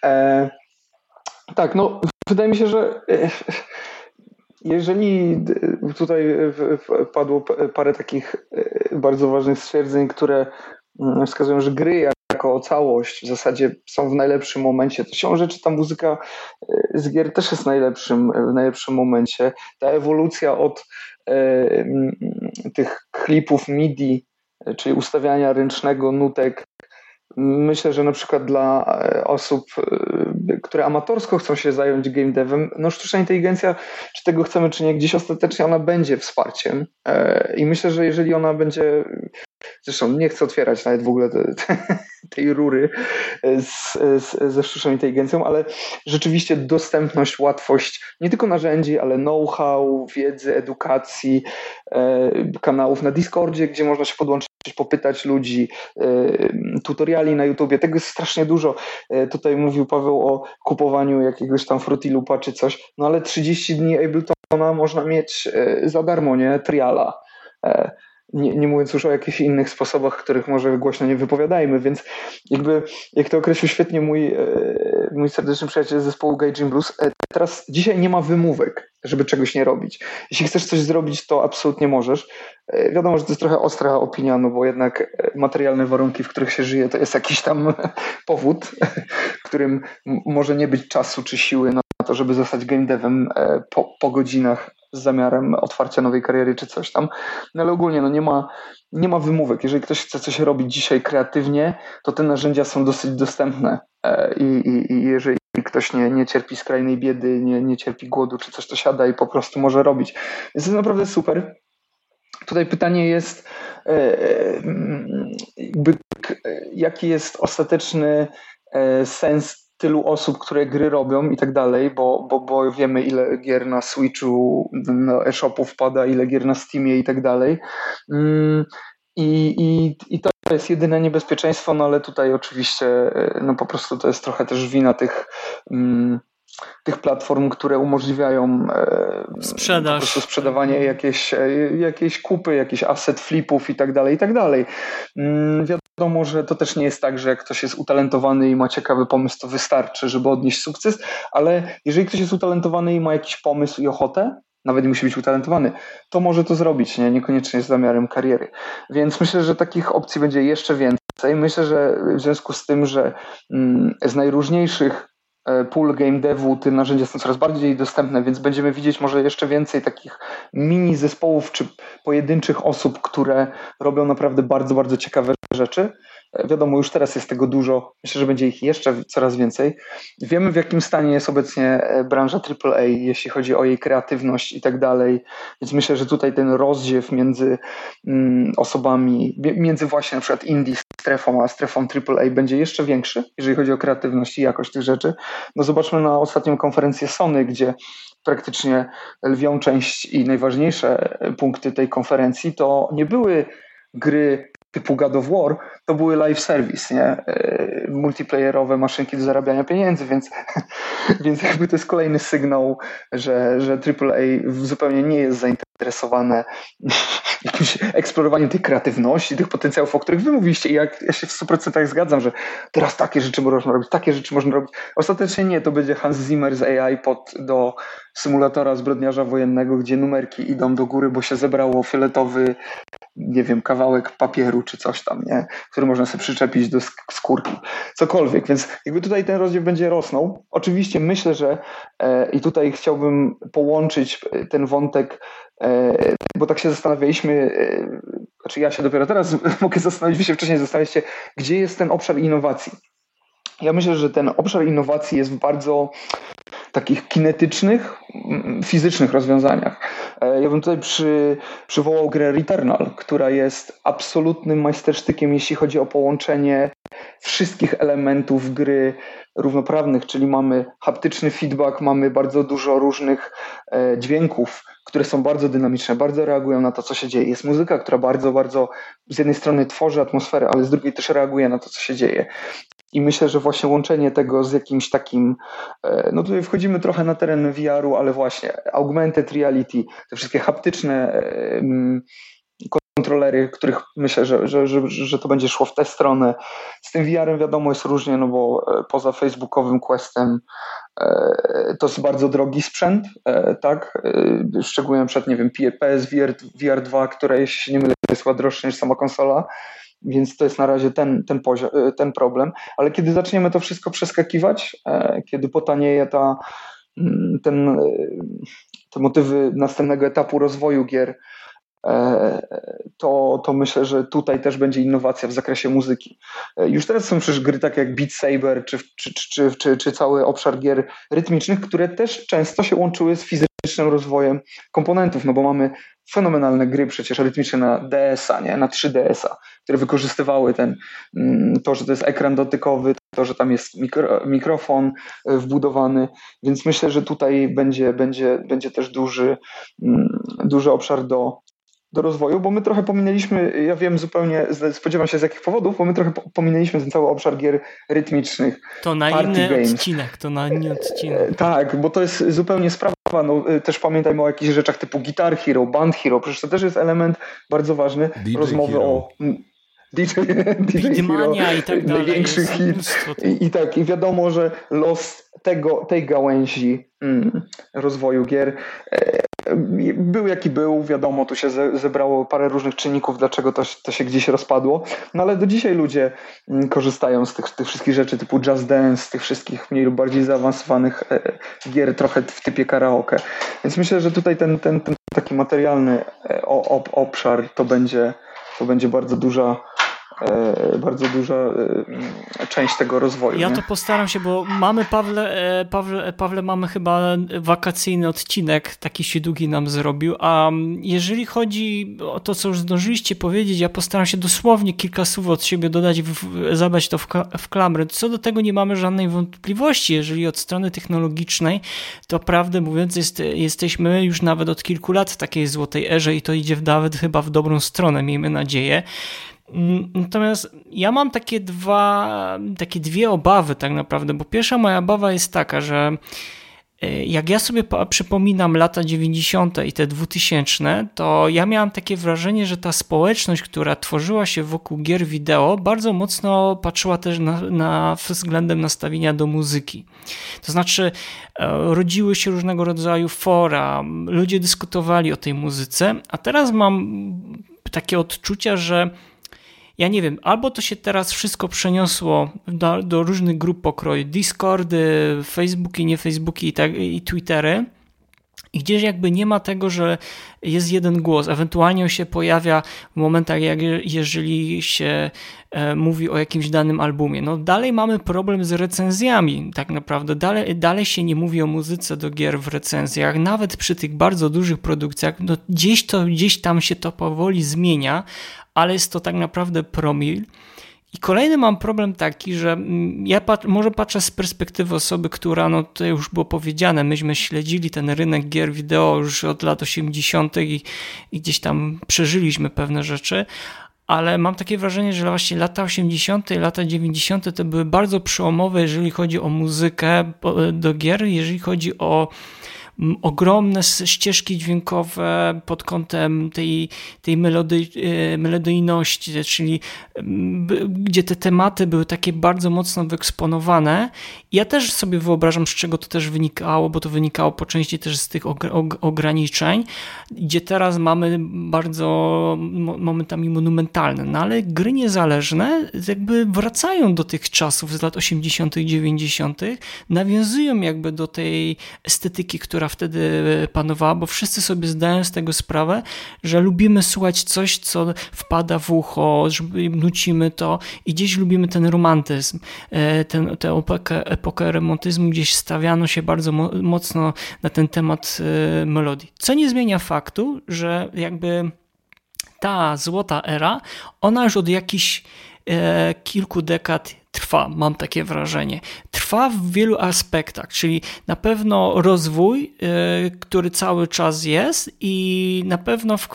E, tak, no wydaje mi się, że e, jeżeli tutaj padło parę takich e, bardzo ważnych stwierdzeń, które wskazują, że gry jako całość w zasadzie są w najlepszym momencie, to się rzeczy ta muzyka e, z gier też jest w najlepszym, w najlepszym momencie. Ta ewolucja od e, tych klipów MIDI, czyli ustawiania ręcznego nutek Myślę, że na przykład dla e, osób, e, które amatorsko chcą się zająć game devem, no sztuczna inteligencja, czy tego chcemy, czy nie, gdzieś ostatecznie ona będzie wsparciem. E, I myślę, że jeżeli ona będzie Zresztą nie chcę otwierać nawet w ogóle te, te, tej rury z, z, ze sztuczną inteligencją, ale rzeczywiście dostępność, łatwość nie tylko narzędzi, ale know-how, wiedzy, edukacji, kanałów na Discordzie, gdzie można się podłączyć, popytać ludzi, e, tutoriali na YouTubie. Tego jest strasznie dużo. E, tutaj mówił Paweł o kupowaniu jakiegoś tam Fruity Loopa czy coś, no ale 30 dni Abletona można mieć e, za darmo, nie? Triala. Nie, nie mówiąc już o jakichś innych sposobach, których może głośno nie wypowiadajmy, więc jakby, jak to określił świetnie mój, e, mój serdeczny przyjaciel z zespołu Gaijin Blues, e, teraz dzisiaj nie ma wymówek, żeby czegoś nie robić. Jeśli chcesz coś zrobić, to absolutnie możesz. E, wiadomo, że to jest trochę ostra opinia, no bo jednak materialne warunki, w których się żyje, to jest jakiś tam powód, w którym może nie być czasu czy siły na to, żeby zostać game devem po, po godzinach z zamiarem otwarcia nowej kariery czy coś tam. No ale ogólnie no nie, ma, nie ma wymówek. Jeżeli ktoś chce coś robić dzisiaj kreatywnie, to te narzędzia są dosyć dostępne. E, I, i, i jeżeli ktoś nie, nie cierpi skrajnej biedy, nie, nie cierpi głodu czy coś, to siada i po prostu może robić. Więc to jest naprawdę super. Tutaj pytanie jest, e, e, jakby, jaki jest ostateczny sens tylu osób, które gry robią i tak dalej, bo, bo, bo wiemy ile gier na Switchu, na e-shopu wpada, ile gier na Steamie i tak dalej. Mm, I, i, I to jest jedyne niebezpieczeństwo, no ale tutaj oczywiście e, no po prostu to jest trochę też wina tych mm, tych platform, które umożliwiają e, Sprzedaż. po prostu sprzedawanie jakieś, e, jakieś kupy, jakieś asset flipów i tak dalej, i tak dalej. Mm, wiadomo, że to też nie jest tak, że jak ktoś jest utalentowany i ma ciekawy pomysł, to wystarczy, żeby odnieść sukces, ale jeżeli ktoś jest utalentowany i ma jakiś pomysł i ochotę, nawet nie musi być utalentowany, to może to zrobić, nie? niekoniecznie z zamiarem kariery. Więc myślę, że takich opcji będzie jeszcze więcej. Myślę, że w związku z tym, że mm, z najróżniejszych pool game devu, te narzędzia są coraz bardziej dostępne, więc będziemy widzieć może jeszcze więcej takich mini zespołów czy pojedynczych osób, które robią naprawdę bardzo, bardzo ciekawe rzeczy. Wiadomo, już teraz jest tego dużo. Myślę, że będzie ich jeszcze coraz więcej. Wiemy, w jakim stanie jest obecnie e, branża AAA, jeśli chodzi o jej kreatywność i tak dalej. Więc myślę, że tutaj ten rozdziew między mm, osobami, między właśnie na przykład indie strefą, a strefą AAA będzie jeszcze większy, jeżeli chodzi o kreatywność i jakość tych rzeczy. No zobaczmy na ostatnią konferencję Sony, gdzie praktycznie lwią część i najważniejsze punkty tej konferencji to nie były gry typu God of War, to były live service, nie? E, multiplayerowe maszynki do zarabiania pieniędzy, więc, więc jakby to jest kolejny sygnał, że, że AAA zupełnie nie jest zainteresowane eksplorowaniem tej kreatywności, tych potencjałów, o których wy mówiliście i jak ja się w 100% zgadzam, że teraz takie rzeczy można robić, takie rzeczy można robić. Ostatecznie nie, to będzie Hans Zimmer z AI pod do symulatora zbrodniarza wojennego, gdzie numerki idą do góry, bo się zebrało fioletowy, nie wiem, kawałek papieru czy coś tam, nie? który można sobie przyczepić do skórki. Cokolwiek, więc jakby tutaj ten rozdział będzie rosnął. Oczywiście myślę, że e, i tutaj chciałbym połączyć e, ten wątek, bo tak się zastanawialiśmy, e, znaczy ja się dopiero teraz mogę zastanowić, wy się wcześniej zastanawialiście, gdzie jest ten obszar innowacji. Ja myślę, że ten obszar innowacji jest w bardzo takich kinetycznych, fizycznych rozwiązaniach. E, ja bym tutaj przy, przywołał grę Returnal, która jest absolutnym majstersztykiem, jeśli chodzi o połączenie wszystkich elementów gry równoprawnych, czyli mamy haptyczny feedback, mamy bardzo dużo różnych e, dźwięków, które są bardzo dynamiczne, bardzo reagują na to, co się dzieje. Jest muzyka, która bardzo, bardzo z jednej strony tworzy atmosferę, ale z drugiej też reaguje na to, co się dzieje. I myślę, że właśnie łączenie tego z jakimś takim, e, no tutaj wchodzimy trochę na teren VR-u, ale właśnie augmented reality, te wszystkie haptyczne kontrolery, których myślę, że, że, że, że to będzie szło w tę stronę. Z tym VR-em wiadomo jest różnie, no bo e, poza facebookowym Questem e, to jest bardzo drogi sprzęt, e, tak? Szczególnie przed, nie wiem, PSVR VR 2, które jeśli nie mylę jest chyba niż sama konsola, więc to jest na razie ten, ten, poziom, ten problem. Ale kiedy zaczniemy to wszystko przeskakiwać, kiedy potanieje ta, mm, ten, te motywy następnego etapu rozwoju gier, E, to, to myślę, że tutaj też będzie innowacja w zakresie muzyki. E, już teraz są przecież gry takie jak Beat Saber, czy, czy, czy, czy, czy cały obszar gier rytmicznych, które też często się łączyły z fizycznym rozwojem komponentów, no bo mamy fenomenalne gry przecież rytmiczne na DS-a, nie? na 3DS-a, które wykorzystywały ten, mm, to, że to jest ekran dotykowy, to, że tam jest mikro, mikrofon e, wbudowany, więc myślę, że tutaj będzie, będzie, będzie też duży, mm, duży obszar do, do rozwoju, bo my trochę pominęliśmy, ja wiem zupełnie, spodziewam się z jakich powodów, bo my trochę pominęliśmy ten cały obszar gier rytmicznych. To na inny games. odcinek, to na inny odcinek. E, tak, bo to jest zupełnie sprawa. No, e, też pamiętajmy o jakichś rzeczach typu Guitar Hero, Band Hero, przecież to też jest element bardzo ważny DJ rozmowy Hero. o DJ, DJ Hero, i tak dalej. Największy hit. I, I, tak, i wiadomo, że los tego, tej gałęzi mm, rozwoju gier e, był jaki był, wiadomo, tu się zebrało parę różnych czynników, dlaczego to, to się gdzieś rozpadło, no ale do dzisiaj ludzie mm, korzystają z tych, tych wszystkich rzeczy typu Just Dance, tych wszystkich mniej lub bardziej zaawansowanych e, gier trochę w typie karaoke. Więc myślę, że tutaj ten, ten, ten taki materialny e, obszar to będzie, to będzie bardzo duża E, bardzo duża e, część tego rozwoju. Ja nie? to postaram się, bo mamy Pawle, e, Pawle, Pawle mamy chyba wakacyjny odcinek, taki się długi nam zrobił, a jeżeli chodzi o to, co już zdążyliście powiedzieć, ja postaram się dosłownie kilka słów od siebie dodać, zabrać to w, w klamrę. Co do tego nie mamy żadnej wątpliwości, jeżeli od strony technologicznej, to prawdę mówiąc jest, jesteśmy już nawet od kilku lat w takiej złotej erze i to idzie nawet chyba w dobrą stronę, miejmy nadzieję. Natomiast ja mam takie dwa, takie dwie obawy tak naprawdę, bo pierwsza moja obawa jest taka, że e, jak ja sobie przypominam lata 90. i te 2000, to ja miałam takie wrażenie, że ta społeczność, która tworzyła się wokół gier wideo, bardzo mocno patrzyła też na, na względem nastawienia do muzyki. To znaczy, e, rodziły się różnego rodzaju fora, ludzie dyskutowali o tej muzyce, a teraz mam takie odczucia, że ja nie wiem, albo to się teraz wszystko przeniosło do, do różnych grup pokroju, Discordy, Facebooki, nie Facebooki i, tak, i Twittery, i gdzieś jakby nie ma tego, że jest jeden głos. Ewentualnie się pojawia w momentach, jak jeżeli się e, mówi o jakimś danym albumie. No dalej mamy problem z recenzjami, tak naprawdę. Dalej, dalej się nie mówi o muzyce do gier w recenzjach, nawet przy tych bardzo dużych produkcjach. No gdzieś to, gdzieś tam się to powoli zmienia, ale jest to tak naprawdę promil. I kolejny mam problem taki, że mm, ja pat może patrzę z perspektywy osoby, która, no to już było powiedziane, myśmy śledzili ten rynek gier wideo już od lat 80. I, i gdzieś tam przeżyliśmy pewne rzeczy, ale mam takie wrażenie, że właśnie lata 80. i lata 90. to były bardzo przełomowe, jeżeli chodzi o muzykę do gier, jeżeli chodzi o ogromne ścieżki dźwiękowe pod kątem tej, tej melody, e, melodyjności, czyli gdzie te tematy były takie bardzo mocno wyeksponowane. Ja też sobie wyobrażam, z czego to też wynikało, bo to wynikało po części też z tych ograniczeń, gdzie teraz mamy bardzo momentami monumentalne, no ale gry niezależne jakby wracają do tych czasów z lat 80., 90., nawiązują jakby do tej estetyki, która która wtedy panowała, bo wszyscy sobie zdają z tego sprawę, że lubimy słuchać coś, co wpada w ucho, nucimy to i gdzieś lubimy ten romantyzm, e, ten, tę epokę, epokę romantyzmu, gdzieś stawiano się bardzo mocno na ten temat e, melodii. Co nie zmienia faktu, że jakby ta złota era, ona już od jakichś e, kilku dekad trwa, mam takie wrażenie. Trwa w wielu aspektach, czyli na pewno rozwój, y, który cały czas jest i na pewno w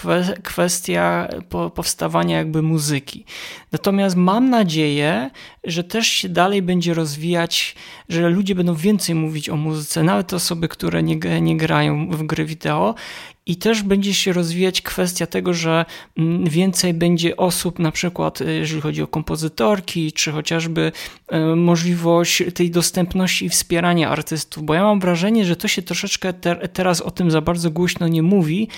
kwestia powstawania jakby muzyki. Natomiast mam nadzieję, że też się dalej będzie rozwijać, że ludzie będą więcej mówić o muzyce, nawet osoby, które nie, nie grają w gry wideo i też będzie się rozwijać kwestia tego, że mm, więcej będzie osób, na przykład y, jeżeli chodzi o kompozytorki, czy chociażby y, możliwość tej dostępności i wspierania artystów, bo ja mam wrażenie, że to się troszeczkę ter teraz o tym za bardzo głośno nie mówi.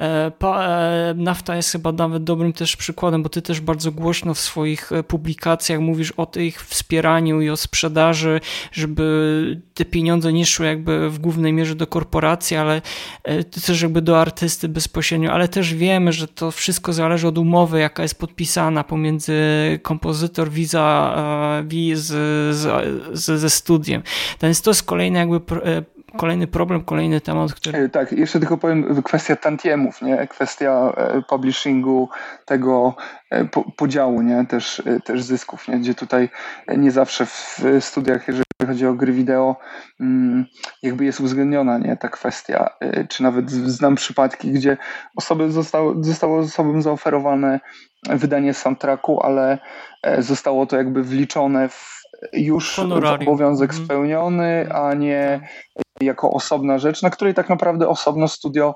E, e, Nafta jest chyba nawet dobrym też przykładem, bo ty też bardzo głośno w swoich e, publikacjach mówisz o tych wspieraniu i o sprzedaży, żeby te pieniądze nie szły jakby w głównej mierze do korporacji, ale też jakby do artysty bezpośrednio, ale też wiemy, że to wszystko zależy od umowy, jaka jest podpisana pomiędzy kompozytor Visa z, z, ze studiem. Więc to jest kolejny jakby e, kolejny problem, kolejny temat, który... E, tak, jeszcze tylko powiem, kwestia tantiemów, nie? kwestia e, publishingu, tego podziału, nie? Też, też zysków, nie? gdzie tutaj nie zawsze w studiach, jeżeli chodzi o gry wideo, mm, jakby jest uwzględniona nie? ta kwestia, czy nawet znam przypadki, gdzie osoby zostały, zostało osobom zaoferowane wydanie soundtracku, ale zostało to jakby wliczone w już Honorarium. obowiązek mhm. spełniony, a nie jako osobna rzecz, na której tak naprawdę osobno studio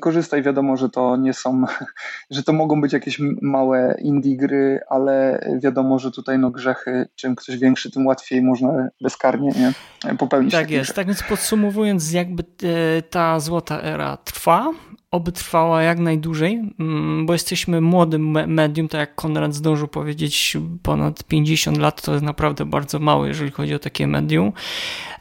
korzysta i wiadomo, że to nie są, że to mogą być jakieś małe indie gry, ale wiadomo, że tutaj no grzechy, czym ktoś większy, tym łatwiej można bezkarnie nie, popełnić. Tak jest, tak więc podsumowując, jakby e, ta złota era trwa, oby trwała jak najdłużej, mm, bo jesteśmy młodym medium, tak jak Konrad zdążył powiedzieć, ponad 50 lat to jest naprawdę bardzo mało, jeżeli chodzi o takie medium.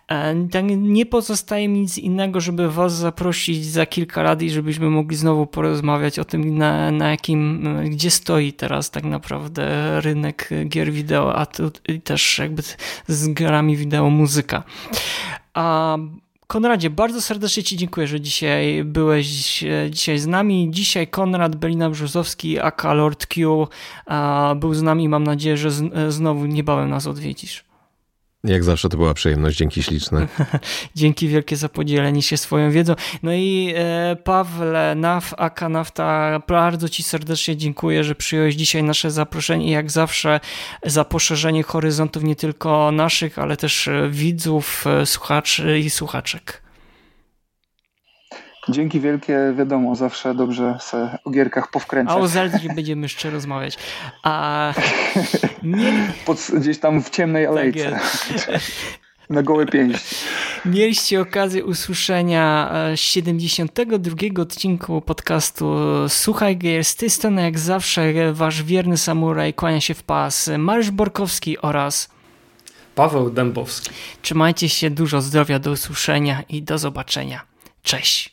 E, tak nie pozostaje mi nic innego, żeby Was zaprosić za kilka lat i żebyśmy mogli znowu porozmawiać o tym, na, na jakim, gdzie stoi teraz tak naprawdę rynek gier wideo, a tu też jakby z grami wideo muzyka. A Konradzie, bardzo serdecznie Ci dziękuję, że dzisiaj byłeś e, dzisiaj z nami. Dzisiaj Konrad Belina-Brzozowski, aka Lord Q, był z nami. Mam nadzieję, że e, znowu niebawem nas odwiedzisz. Jak zawsze to była przyjemność, dzięki śliczne. dzięki wielkie za podzielenie się swoją wiedzą. No i e, Pawle Naf, Aka Nafta, bardzo Ci serdecznie dziękuję, że przyjąłeś dzisiaj nasze zaproszenie i jak zawsze za poszerzenie horyzontów nie tylko naszych, ale też e, widzów, e, słuchaczy i słuchaczek. Dzięki wielkie, wiadomo, zawsze dobrze se o gierkach powkręcać. A o Zeldzie będziemy jeszcze rozmawiać. A nie... Pod, gdzieś tam w ciemnej tak alejce. Tak Na gołe pięści. Mieliście okazję usłyszenia 72 e, odcinku podcastu Słuchaj Gier. Z tej strony jak zawsze wasz wierny samuraj kłania się w pas Mariusz Borkowski oraz Paweł Dębowski. Trzymajcie się, dużo zdrowia, do usłyszenia i do zobaczenia. Cześć.